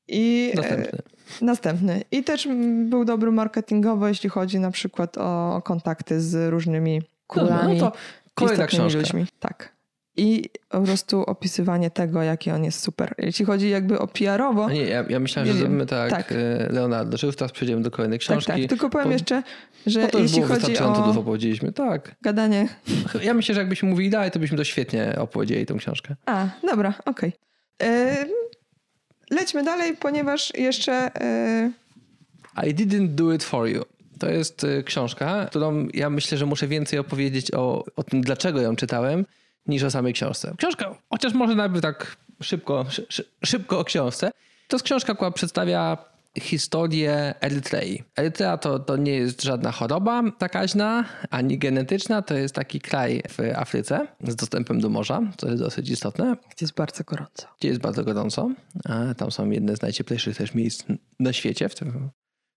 I e, Następny. następny. I też był dobry marketingowo, jeśli chodzi na przykład o kontakty z różnymi królami. no to kolejna książka. ludźmi. Tak. I po prostu opisywanie tego, jaki on jest super. Jeśli chodzi jakby o PR-owo, nie, ja, ja myślałem, że zrobimy tak, Tak. e, Leonardo, że już teraz przejdziemy do kolejnej tak, książki. tak. Tylko powiem bo- jeszcze, że bo to jeśli było chodzi o dużo powiedzieliśmy. Tak. gadanie... Ja myślę, że jakbyśmy mówili dalej, to byśmy to świetnie opowiedzieli tą książkę. A, dobra, okej. E, Lećmy dalej, ponieważ jeszcze... e, I didn't do it for you. To jest y, książka, którą ja myślę, że muszę więcej opowiedzieć o, o tym, dlaczego ją czytałem, niż o samej książce. Książka, chociaż może najpierw tak szybko, szy, szy, szybko o książce. To jest książka, która przedstawia historię Erytrei. Erytrea to, to nie jest żadna choroba zakaźna, ani genetyczna. To jest taki kraj w Afryce z dostępem do morza, co jest dosyć istotne Gdzie jest bardzo gorąco. gdzie jest bardzo gorąco. Tam są jedne z najcieplejszych też miejsc na świecie, w, tym,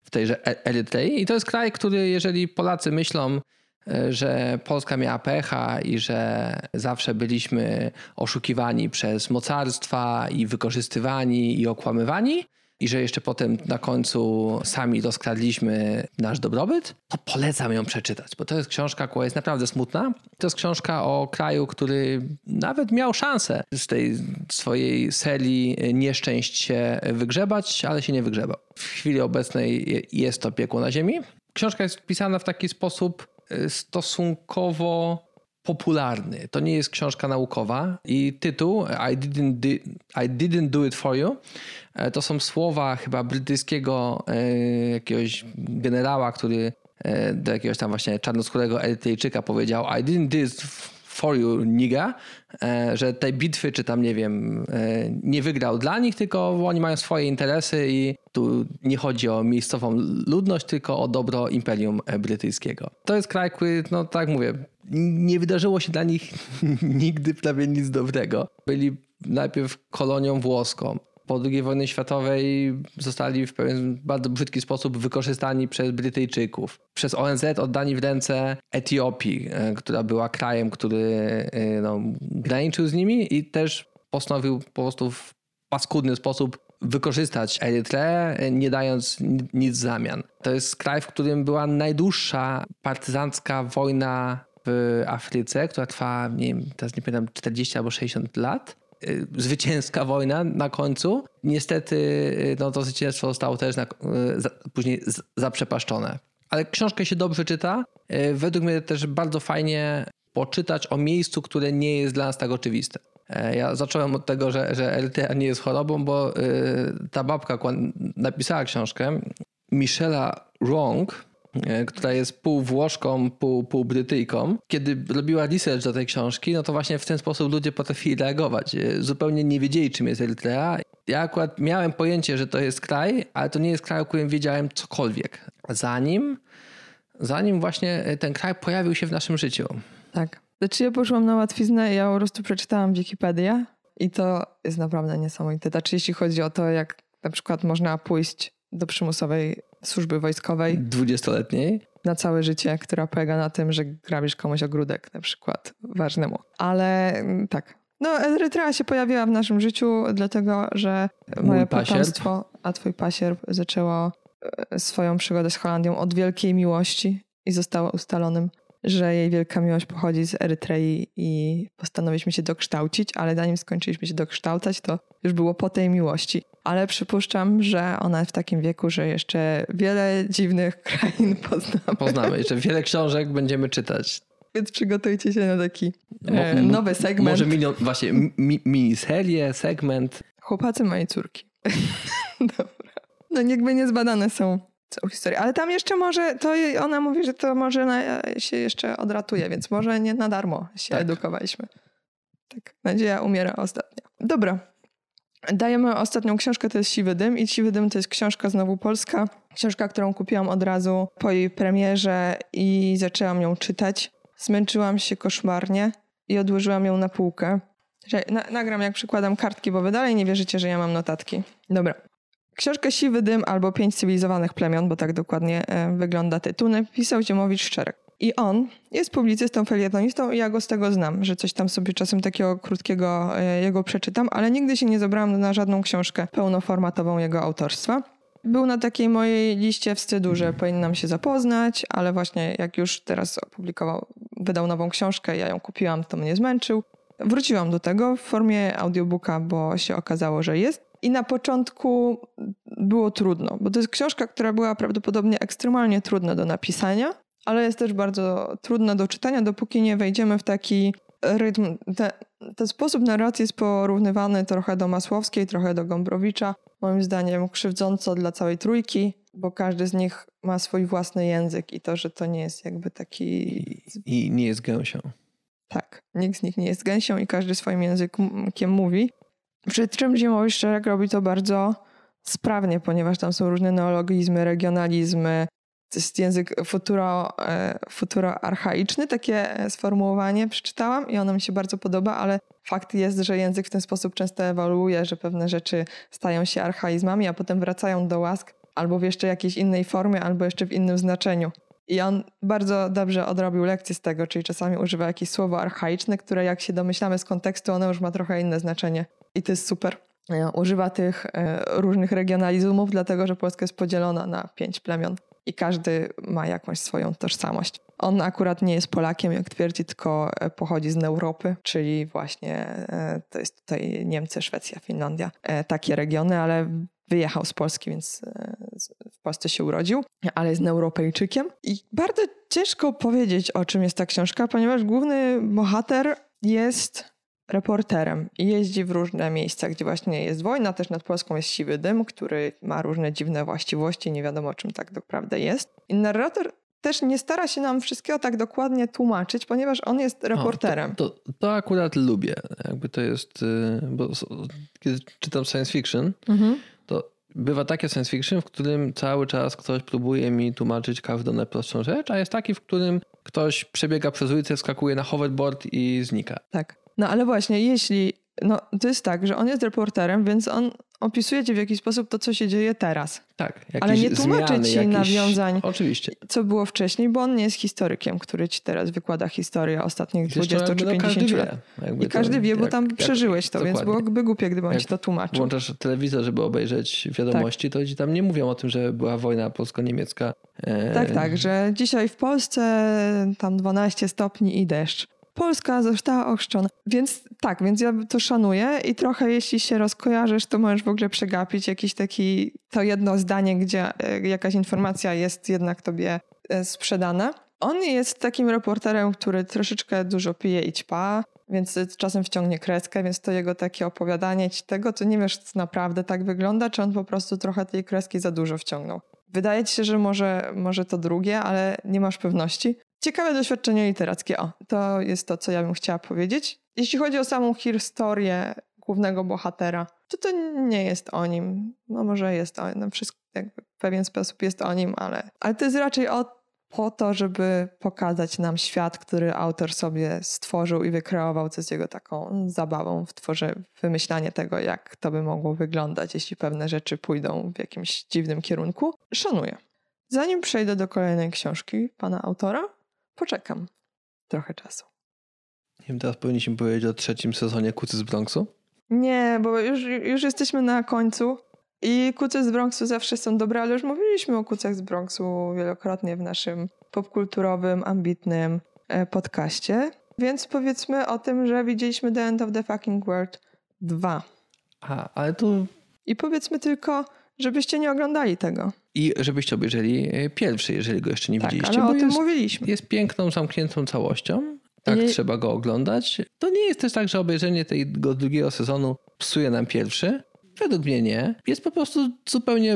w tejże E- Erytrei. I to jest kraj, który jeżeli Polacy myślą, e, że Polska miała pecha i że zawsze byliśmy oszukiwani przez mocarstwa i wykorzystywani i okłamywani, i że jeszcze potem na końcu sami rozkradliśmy nasz dobrobyt, to polecam ją przeczytać, bo to jest książka, która jest naprawdę smutna. To jest książka o kraju, który nawet miał szansę z tej swojej serii nieszczęść się wygrzebać, ale się nie wygrzebał. W chwili obecnej jest to piekło na ziemi. Książka jest pisana w taki sposób y, stosunkowo popularny. To nie jest książka naukowa i tytuł I didn't, do, I didn't do it for you e, to są słowa chyba brytyjskiego e, jakiegoś generała, który e, do jakiegoś tam właśnie czarnoskórego Erytrejczyka powiedział I didn't do it for you, nigga, że tej bitwy, czy tam nie wiem, nie wygrał dla nich, tylko oni mają swoje interesy i tu nie chodzi o miejscową ludność, tylko o dobro Imperium Brytyjskiego. To jest kraj, który, no tak mówię, nie wydarzyło się dla nich *laughs* nigdy prawie nic dobrego. Byli najpierw kolonią włoską. Po II wojnie światowej zostali w pewien bardzo brzydki sposób wykorzystani przez Brytyjczyków. Przez ONZ oddani w ręce Etiopii, e, która była krajem, który e, no, graniczył z nimi i też postanowił po prostu w paskudny sposób wykorzystać Erytreę, nie dając ni- nic w zamian. To jest kraj, w którym była najdłuższa partyzancka wojna w Afryce, która trwa, nie wiem, teraz nie pamiętam, 40 albo 60 lat. Y, Zwycięska wojna na końcu. Niestety y, no, to zwycięstwo zostało też na, y, później zaprzepaszczone. Ale książkę się dobrze czyta. Według mnie też bardzo fajnie poczytać o miejscu, które nie jest dla nas tak oczywiste. E, Ja zacząłem od tego, że, że Erytrea nie jest chorobą, bo ta babka napisała książkę, Michela Wrong, która jest pół Włoszką, pół, pół Brytyjką. Kiedy robiła research do tej książki, no to właśnie w ten sposób ludzie potrafili reagować. E, Zupełnie nie wiedzieli, czym jest Erytrea. Ja akurat miałem pojęcie, że to jest kraj, ale to nie jest kraj, o którym wiedziałem cokolwiek. Zanim, zanim właśnie e, ten kraj pojawił się w naszym życiu. Tak. Znaczy ja poszłam na łatwiznę i ja po prostu przeczytałam Wikipedię i to jest naprawdę niesamowite. Znaczy jeśli chodzi o to, jak na przykład można pójść do przymusowej służby wojskowej Dwudziestoletniej. na całe życie, która polega na tym, że grabisz komuś ogródek na przykład ważnemu. Ale mm, tak. No Erytrea się pojawiła w naszym życiu, dlatego że moje potomstwo, a twój pasierb zaczęło e, swoją przygodę z Holandią od wielkiej miłości i zostało ustalonym, że jej wielka miłość pochodzi z Erytrei i postanowiliśmy się dokształcić, ale zanim skończyliśmy się dokształcać, to już było po tej miłości. Ale przypuszczam, że ona jest w takim wieku, że jeszcze wiele dziwnych *laughs* krain poznamy. Poznamy. Jeszcze wiele książek będziemy czytać. Więc przygotujcie się na taki e, nowy segment. Może milion, właśnie mi, miniserię, segment. Chłopacy mojej córki. *laughs* Dobra. No jakby niezbadane są, są historie. Ale tam jeszcze może, to ona mówi, że to może na, się jeszcze odratuje, więc może nie na darmo się Tak. edukowaliśmy. Tak, nadzieja umiera ostatnia. Dobra. Dajemy ostatnią książkę, to jest Siwy Dym i Siwy Dym to jest książka znowu polska. Książka, którą kupiłam od razu po jej premierze i zaczęłam ją czytać. Zmęczyłam się koszmarnie i odłożyłam ją na półkę. Na, nagram jak przykładam kartki, bo wy dalej nie wierzycie, że ja mam notatki. Dobra. Książkę Siwy Dym albo Pięć Cywilizowanych Plemion, bo tak dokładnie e, wygląda tytuł, napisał Ziemowicz Szczerek. I on jest publicystą, felietonistą i ja go z tego znam, że coś tam sobie czasem takiego krótkiego e, jego przeczytam, ale nigdy się nie zabrałam na żadną książkę pełnoformatową jego autorstwa. Był na takiej mojej liście wstydu, że powinnam się zapoznać, ale właśnie jak już teraz opublikował, wydał nową książkę, ja ją kupiłam, to mnie zmęczył. Wróciłam do tego w formie audiobooka, bo się okazało, że jest. I na początku było trudno, bo to jest książka, która była prawdopodobnie ekstremalnie trudna do napisania, ale jest też bardzo trudna do czytania, dopóki nie wejdziemy w taki rytm. Te, ten sposób narracji jest porównywany trochę do Masłowskiej, trochę do Gombrowicza. Moim zdaniem krzywdząco dla całej trójki, bo każdy z nich ma swój własny język i to, że to nie jest jakby taki... I, i nie jest gęsią. Tak, nikt z nich nie jest gęsią i każdy swoim językiem mówi. Przy czym Zimowy Szczerek robi to bardzo sprawnie, ponieważ tam są różne neologizmy, regionalizmy, to jest język futuro, e, futuro archaiczny, takie sformułowanie przeczytałam i ono mi się bardzo podoba, ale fakt jest, że język w ten sposób często ewoluuje, że pewne rzeczy stają się archaizmami, a potem wracają do łask albo w jeszcze jakiejś innej formie, albo jeszcze w innym znaczeniu. I on bardzo dobrze odrobił lekcję z tego, czyli czasami używa jakieś słowo archaiczne, które jak się domyślamy z kontekstu, ono już ma trochę inne znaczenie. I to jest super. E, używa tych e, różnych regionalizmów, dlatego że Polska jest podzielona na pięć plemion i każdy ma jakąś swoją tożsamość. On akurat nie jest Polakiem, jak twierdzi, tylko e, pochodzi z Europy, czyli właśnie to jest tutaj Niemcy, Szwecja, Finlandia, takie regiony, ale wyjechał z Polski, więc w Polsce się urodził, ale jest Europejczykiem. I bardzo ciężko powiedzieć, o czym jest ta książka, ponieważ główny bohater jest reporterem i jeździ w różne miejsca, gdzie właśnie jest wojna. Też nad Polską jest siwy dym, który ma różne dziwne właściwości, nie wiadomo czym tak naprawdę jest. I narrator też nie stara się nam wszystkiego tak dokładnie tłumaczyć, ponieważ on jest reporterem. O, to, to, to, akurat lubię. Jakby to jest, y, bo kiedy czytam science fiction, mhm. Bywa takie science fiction, w którym cały czas ktoś próbuje mi tłumaczyć każdą najprostszą rzecz, a jest taki, w którym ktoś przebiega przez ulicę, skakuje na hoverboard i znika. Tak. No ale właśnie, jeśli. No, to jest tak, że on jest reporterem, więc on opisuje ci w jakiś sposób to, co się dzieje teraz. Tak. Ale nie tłumaczy zmiany, ci jakieś... nawiązań, Oczywiście. co było wcześniej, bo on nie jest historykiem, który ci teraz wykłada historię ostatnich 20 czy 50 lat. I każdy wie, bo tam jak, przeżyłeś to, dokładnie. więc byłoby głupie, gdyby on jak ci to tłumaczył. Włączasz telewizor, żeby obejrzeć wiadomości, tak. to ci tam nie mówią o tym, że była wojna polsko-niemiecka. Tak, tak, że dzisiaj w Polsce tam 12 stopni i deszcz. Polska została ochrzczona. Więc tak, więc ja to szanuję i trochę jeśli się rozkojarzysz, to możesz w ogóle przegapić jakiś taki, to jedno zdanie, gdzie e, jakaś informacja jest jednak tobie e, sprzedana. On jest takim reporterem, który troszeczkę dużo pije i ćpa, więc czasem wciągnie kreskę, więc to jego takie opowiadanie ci tego, to nie wiesz, co naprawdę tak wygląda, czy on po prostu trochę tej kreski za dużo wciągnął. Wydaje ci się, że może, może to drugie, ale nie masz pewności. Ciekawe doświadczenie literackie. O, to jest to, co ja bym chciała powiedzieć. Jeśli chodzi o samą historię głównego bohatera, to to nie jest o nim. No może jest o nim, jakby w pewien sposób jest o nim, ale, ale to jest raczej o, po to, żeby pokazać nam świat, który autor sobie stworzył i wykreował, co jest jego taką zabawą w tworze, wymyślanie tego, jak to by mogło wyglądać, jeśli pewne rzeczy pójdą w jakimś dziwnym kierunku. Szanuję. Zanim przejdę do kolejnej książki pana autora, poczekam trochę czasu. Nie wiem, teraz powinniśmy powiedzieć o trzecim sezonie Kucy z Bronxu? Nie, bo już, już jesteśmy na końcu i kuce z Bronxu zawsze są dobre, ale już mówiliśmy o kucach z Bronxu wielokrotnie w naszym popkulturowym, ambitnym e, podcaście. Więc powiedzmy o tym, że widzieliśmy The End of the Fucking World 2. A, ale tu... I powiedzmy tylko, żebyście nie oglądali tego. I żebyście obejrzeli e, pierwszy, jeżeli go jeszcze nie tak, widzieliście. Ale o tym jest, mówiliśmy. Jest piękną, zamkniętą całością. Tak, I... trzeba go oglądać. To nie jest też tak, że obejrzenie tego drugiego sezonu psuje nam pierwszy. Według mnie nie. Jest po prostu zupełnie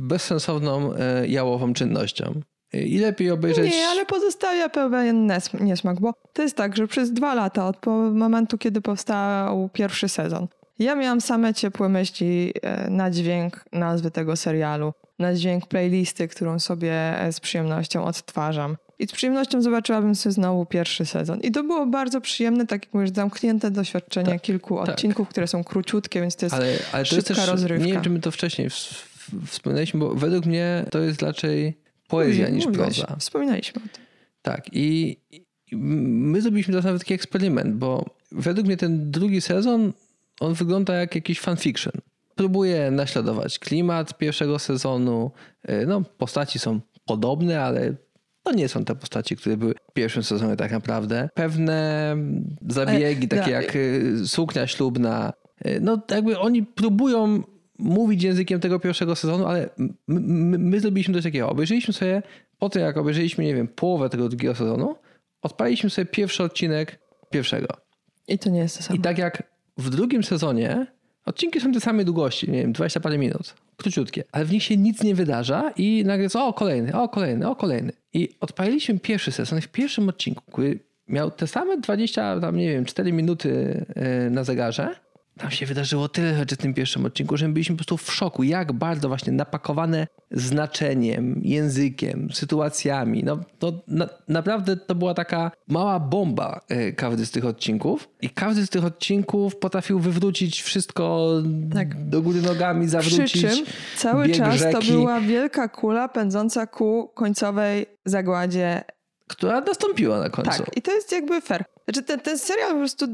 bezsensowną, e, jałową czynnością. E, I lepiej obejrzeć. Nie, ale pozostawia pewien niesmak, bo to jest tak, że przez dwa lata od momentu, kiedy powstał pierwszy sezon, ja miałam same ciepłe myśli e, na dźwięk nazwy tego serialu, na dźwięk playlisty, którą sobie z przyjemnością odtwarzam. I z przyjemnością zobaczyłabym sobie znowu pierwszy sezon. I to było bardzo przyjemne, tak jak mówisz, zamknięte doświadczenie tak, kilku tak. odcinków, które są króciutkie, więc to jest ale, ale to jest też, rozrywka. Nie wiem, czy my to wcześniej wspominaliśmy, bo według mnie to jest raczej poezja niż Mówiłeś, proza. Wspominaliśmy o tym. Tak. I, I my zrobiliśmy teraz nawet taki eksperyment, bo według mnie ten drugi sezon, on wygląda jak jakiś fanfiction. Próbuje naśladować klimat pierwszego sezonu. Y, No, postaci są podobne, ale to nie są te postaci, które były w pierwszym sezonie tak naprawdę. Pewne zabiegi, E, takie da- jak y, suknia ślubna, no jakby oni próbują mówić językiem tego pierwszego sezonu, ale my, my, my zrobiliśmy coś takiego. Obejrzeliśmy sobie, po tym jak obejrzeliśmy, nie wiem, połowę tego drugiego sezonu, odpaliliśmy sobie pierwszy odcinek pierwszego. I to nie jest to samo. I tak jak w drugim sezonie odcinki są tej samej długości, nie wiem, 20 parę minut, króciutkie, ale w nich się nic nie wydarza i nagle jest o kolejny, o kolejny, o kolejny. I odpaliliśmy pierwszy sezon w pierwszym odcinku, który miał te same 20, tam nie wiem, 4 minuty e, na zegarze, tam się wydarzyło tyle rzeczy w tym pierwszym odcinku, że my byliśmy po prostu w szoku, jak bardzo właśnie napakowane znaczeniem, językiem, sytuacjami. No, to na, naprawdę to była taka mała bomba e, każdy z tych odcinków i każdy z tych odcinków potrafił wywrócić wszystko Tak. do góry nogami, Przy zawrócić czym cały czas to rzeki, była wielka kula pędząca ku końcowej zagładzie. która nastąpiła na końcu. Tak, i to jest jakby fair. Znaczy ten, ten serial po prostu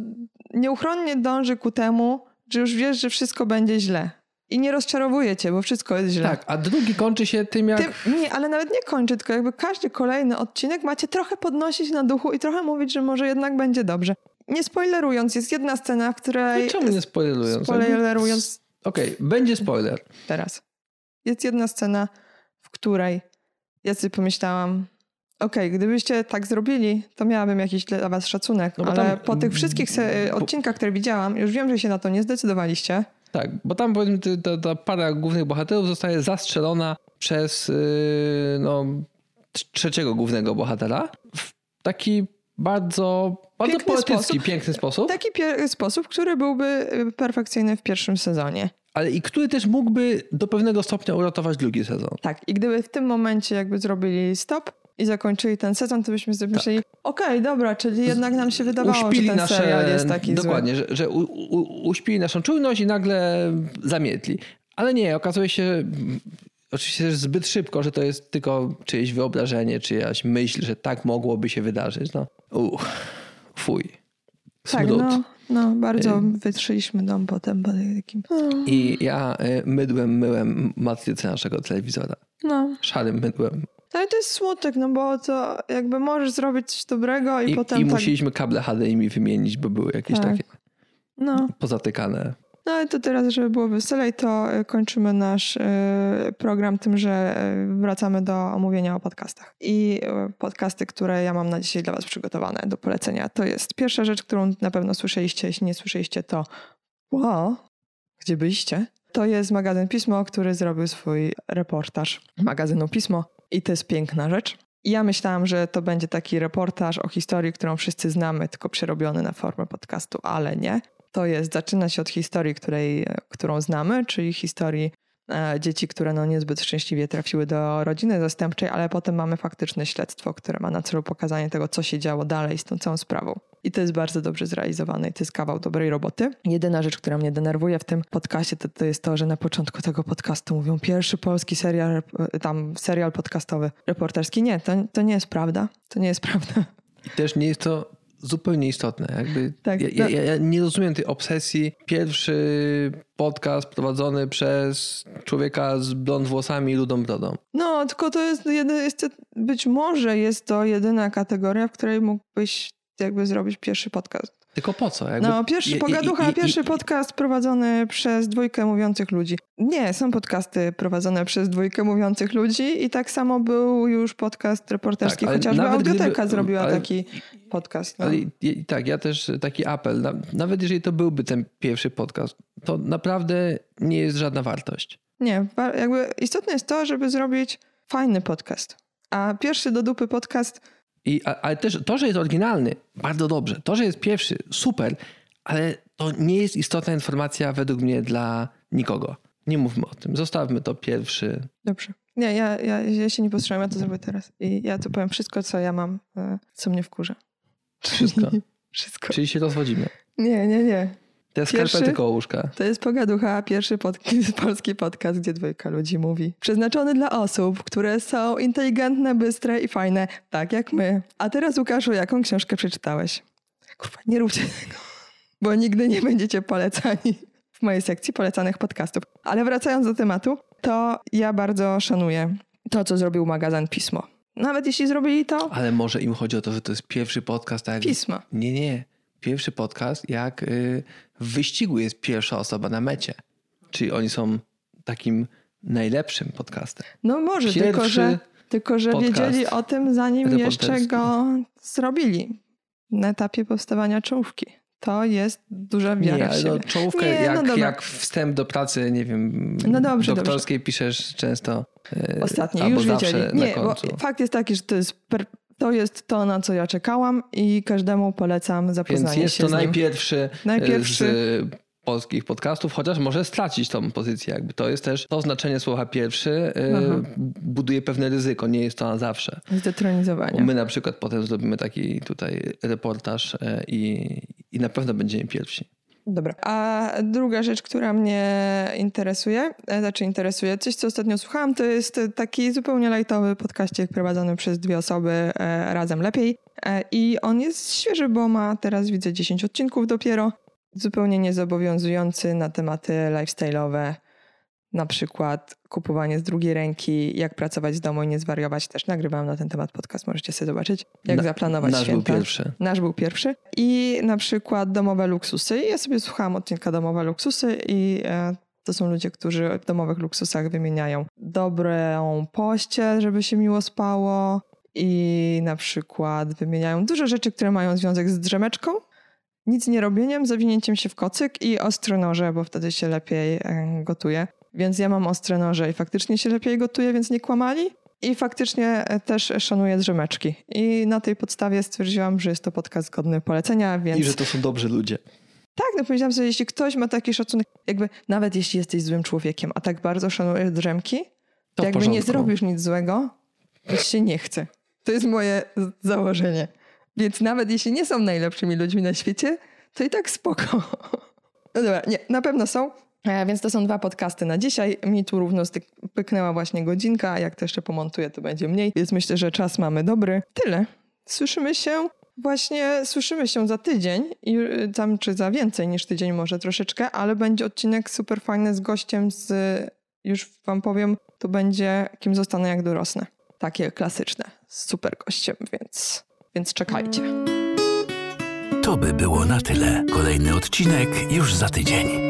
nieuchronnie dąży ku temu, że już wiesz, że wszystko będzie źle. I nie rozczarowuje cię, bo wszystko jest źle. Tak, a drugi kończy się tym, jak nie, ale nawet nie kończy, tylko jakby każdy kolejny odcinek macie trochę podnosić na duchu i trochę mówić, że może jednak będzie dobrze. Nie spoilerując, jest jedna scena, w której... No czemu nie spoilerując? Spoilerując Okej, będzie spoiler. teraz. Jest jedna scena, w której ja sobie pomyślałam, okej, gdybyście tak zrobili, to miałabym jakiś dla was szacunek, No ale tam- po tych wszystkich odcinkach, które widziałam, już wiem, że się na to nie zdecydowaliście. Tak, bo tam powiedzmy ta, ta para głównych bohaterów zostaje zastrzelona przez yy, no, tr- trzeciego głównego bohatera w taki bardzo, bardzo Piękny poetycki, sposób. piękny sposób, Taki sposób, który byłby y, perfekcyjny w pierwszym sezonie. ale i który też mógłby do pewnego stopnia uratować drugi sezon. Tak, i gdyby w tym momencie jakby zrobili stop i zakończyli ten sezon, to byśmy sobie myśleli, okej, dobra, czyli jednak nam się wydawało, Uśpili że ten nasze, serial jest taki dokładnie, zły. że, że u, u, uśpili naszą czujność i nagle zamietli. Ale nie, okazuje się oczywiście też zbyt szybko, że to jest tylko czyjeś wyobrażenie, czyjaś myśl, że tak mogłoby się wydarzyć. No, uch, fuj. Tak, no, no, bardzo wytrzyliśmy dom potem po takim... I ja y, mydłem, myłem matrycę naszego telewizora. No, Szarym mydłem. ale to jest smutek, no bo to jakby możesz zrobić coś dobrego i, I, potem i tak... musieliśmy kable HDMI wymienić, bo były jakieś Tak. takie No, pozatykane. No ale to teraz, żeby było weselej, to y, kończymy nasz y, program tym, że y, wracamy do omówienia o podcastach. I podcasty, które ja mam na dzisiaj dla was przygotowane do polecenia, to jest pierwsza rzecz, którą na pewno słyszeliście, jeśli nie słyszeliście, to wow, gdzie byliście? To jest magazyn Pismo, który zrobił swój reportaż magazynu Pismo i to jest piękna rzecz. Ja myślałam, że to będzie taki reportaż o historii, którą wszyscy znamy, tylko przerobiony na formę podcastu, ale nie. To jest, zaczyna się od historii, której, którą znamy, czyli historii e, dzieci, które no niezbyt szczęśliwie trafiły do rodziny zastępczej, ale potem mamy faktyczne śledztwo, które ma na celu pokazanie tego, co się działo dalej z tą całą sprawą. I to jest bardzo dobrze zrealizowane i to jest kawał dobrej roboty. Jedyna rzecz, która mnie denerwuje w tym podcaście, to, to jest to, że na początku tego podcastu mówią pierwszy polski serial, rep- tam serial podcastowy, reporterski. Nie, to, to nie jest prawda. To nie jest *laughs* prawda. I też nie jest to zupełnie istotne. Jakby Tak, ja, no. ja, ja nie rozumiem tej obsesji. Pierwszy podcast prowadzony przez człowieka z blond włosami i ludą brodą. No, tylko to jest, jest być może jest to jedyna kategoria, w której mógłbyś jakby zrobić pierwszy podcast. Tylko po co? Jakby, No, pierwszy i- i- pogaducha, i- i- pierwszy podcast prowadzony przez dwójkę mówiących ludzi. Nie, są podcasty prowadzone przez dwójkę mówiących ludzi i tak samo był już podcast reporterski, Tak, chociażby gdyby- Audioteka zrobiła ale- taki podcast. No. Ale tak, ja też taki apel. Na, nawet jeżeli to byłby ten pierwszy podcast, to naprawdę nie jest żadna wartość. Nie, jakby istotne jest to, żeby zrobić fajny podcast. A pierwszy do dupy podcast, I, ale też to, że jest oryginalny, bardzo dobrze. To, że jest pierwszy, super, ale to nie jest istotna informacja według mnie dla nikogo. Nie mówmy o tym. Zostawmy to pierwszy. Dobrze. Nie, ja, ja, ja się nie postrzegam, ja to zrobię teraz. I ja to powiem wszystko, co ja mam, e, co mnie wkurza. Wszystko. *laughs* Wszystko. Czyli się rozwodzimy. Nie, nie, nie. Te Pierwszy- skarpety koło łóżka. To jest Pogaducha, pierwszy pod, *laughs* polski podcast, gdzie dwójka ludzi mówi. Przeznaczony dla osób, które są inteligentne, bystre i fajne, tak jak my. A teraz Łukaszu, jaką książkę przeczytałeś? Kurwa, nie róbcie tego, *laughs* bo nigdy nie będziecie polecani *laughs* w mojej sekcji polecanych podcastów. Ale wracając do tematu, to ja bardzo szanuję to, co zrobił magazyn Pismo. Nawet jeśli zrobili to, Ale może im chodzi o to, że to jest pierwszy podcast, tak. Pismo. Nie, nie. Pierwszy podcast, jak y, w wyścigu jest pierwsza osoba na mecie. Czyli oni są takim najlepszym podcastem. No może, Pierwszy tylko że, tylko że wiedzieli o tym, zanim jeszcze go zrobili. Na etapie powstawania czołówki. To jest duża wiara Nie, w siebie. no, czołówkę, Nie, no jak, dobra. jak wstęp do pracy, nie wiem, No dobrze, doktorskiej piszesz często y, Ostatnio już wiedzieli. na Nie, bo fakt jest taki, że to jest, to jest to, na co ja czekałam i każdemu polecam zapoznanie Więc jest się to z nim. najpierwszy, Najpierwszy. z polskich podcastów, chociaż może stracić tą pozycję. Jakby to jest też to znaczenie słowa pierwszy Aha. buduje pewne ryzyko, nie jest to na zawsze. Zdetronizowanie. My na przykład potem zrobimy taki tutaj reportaż y, i, i na pewno będziemy pierwsi. Dobra. A druga rzecz, która mnie interesuje, e, znaczy interesuje, coś co ostatnio słuchałam, to jest taki zupełnie lajtowy podcaścik prowadzony przez dwie osoby e, razem lepiej. E, I on jest świeży, bo ma teraz widzę 10 odcinków dopiero. Zupełnie niezobowiązujący na tematy lifestyle'owe, na przykład kupowanie z drugiej ręki, jak pracować z domu i nie zwariować. Też nagrywałam na ten temat podcast, możecie sobie zobaczyć, jak Na- zaplanować Nasz święta. był pierwszy. Nasz był pierwszy. I na przykład domowe luksusy. Ja sobie słuchałam odcinka domowe luksusy i e, to są ludzie, którzy w domowych luksusach wymieniają dobrą pościel, żeby się miło spało i na przykład wymieniają dużo rzeczy, które mają związek z drzemeczką, nic nie robieniem, zawinięciem się w kocyk i ostre noże, bo wtedy się lepiej e, gotuje. Więc ja mam ostre noże i faktycznie się lepiej gotuje, więc nie kłamali. I faktycznie e, też szanuję drzemeczki. I na tej podstawie stwierdziłam, że jest to podcast godny polecenia, więc I że to są dobrzy ludzie. tak, no powiedziałam sobie, jeśli ktoś ma taki szacunek, jakby nawet jeśli jesteś złym człowiekiem, a tak bardzo szanujesz drzemki, to, jakby nie zrobisz nic złego, to się nie chce. To jest moje założenie. Więc nawet jeśli nie są najlepszymi ludźmi na świecie, to i tak spoko. *laughs* No dobra, nie, na pewno są. E, Więc to są dwa podcasty na dzisiaj. Mi tu równo pyknęła właśnie godzinka, jak to jeszcze pomontuję, to będzie mniej. Więc myślę, że czas mamy dobry. Tyle. Słyszymy się właśnie, słyszymy się za tydzień, y, tam czy za więcej niż tydzień może troszeczkę, ale będzie odcinek super fajny z gościem z, już wam powiem, to będzie Kim zostanę jak dorosnę. Takie klasyczne, z super gościem, więc, więc czekajcie. To by było na tyle. Kolejny odcinek już za tydzień.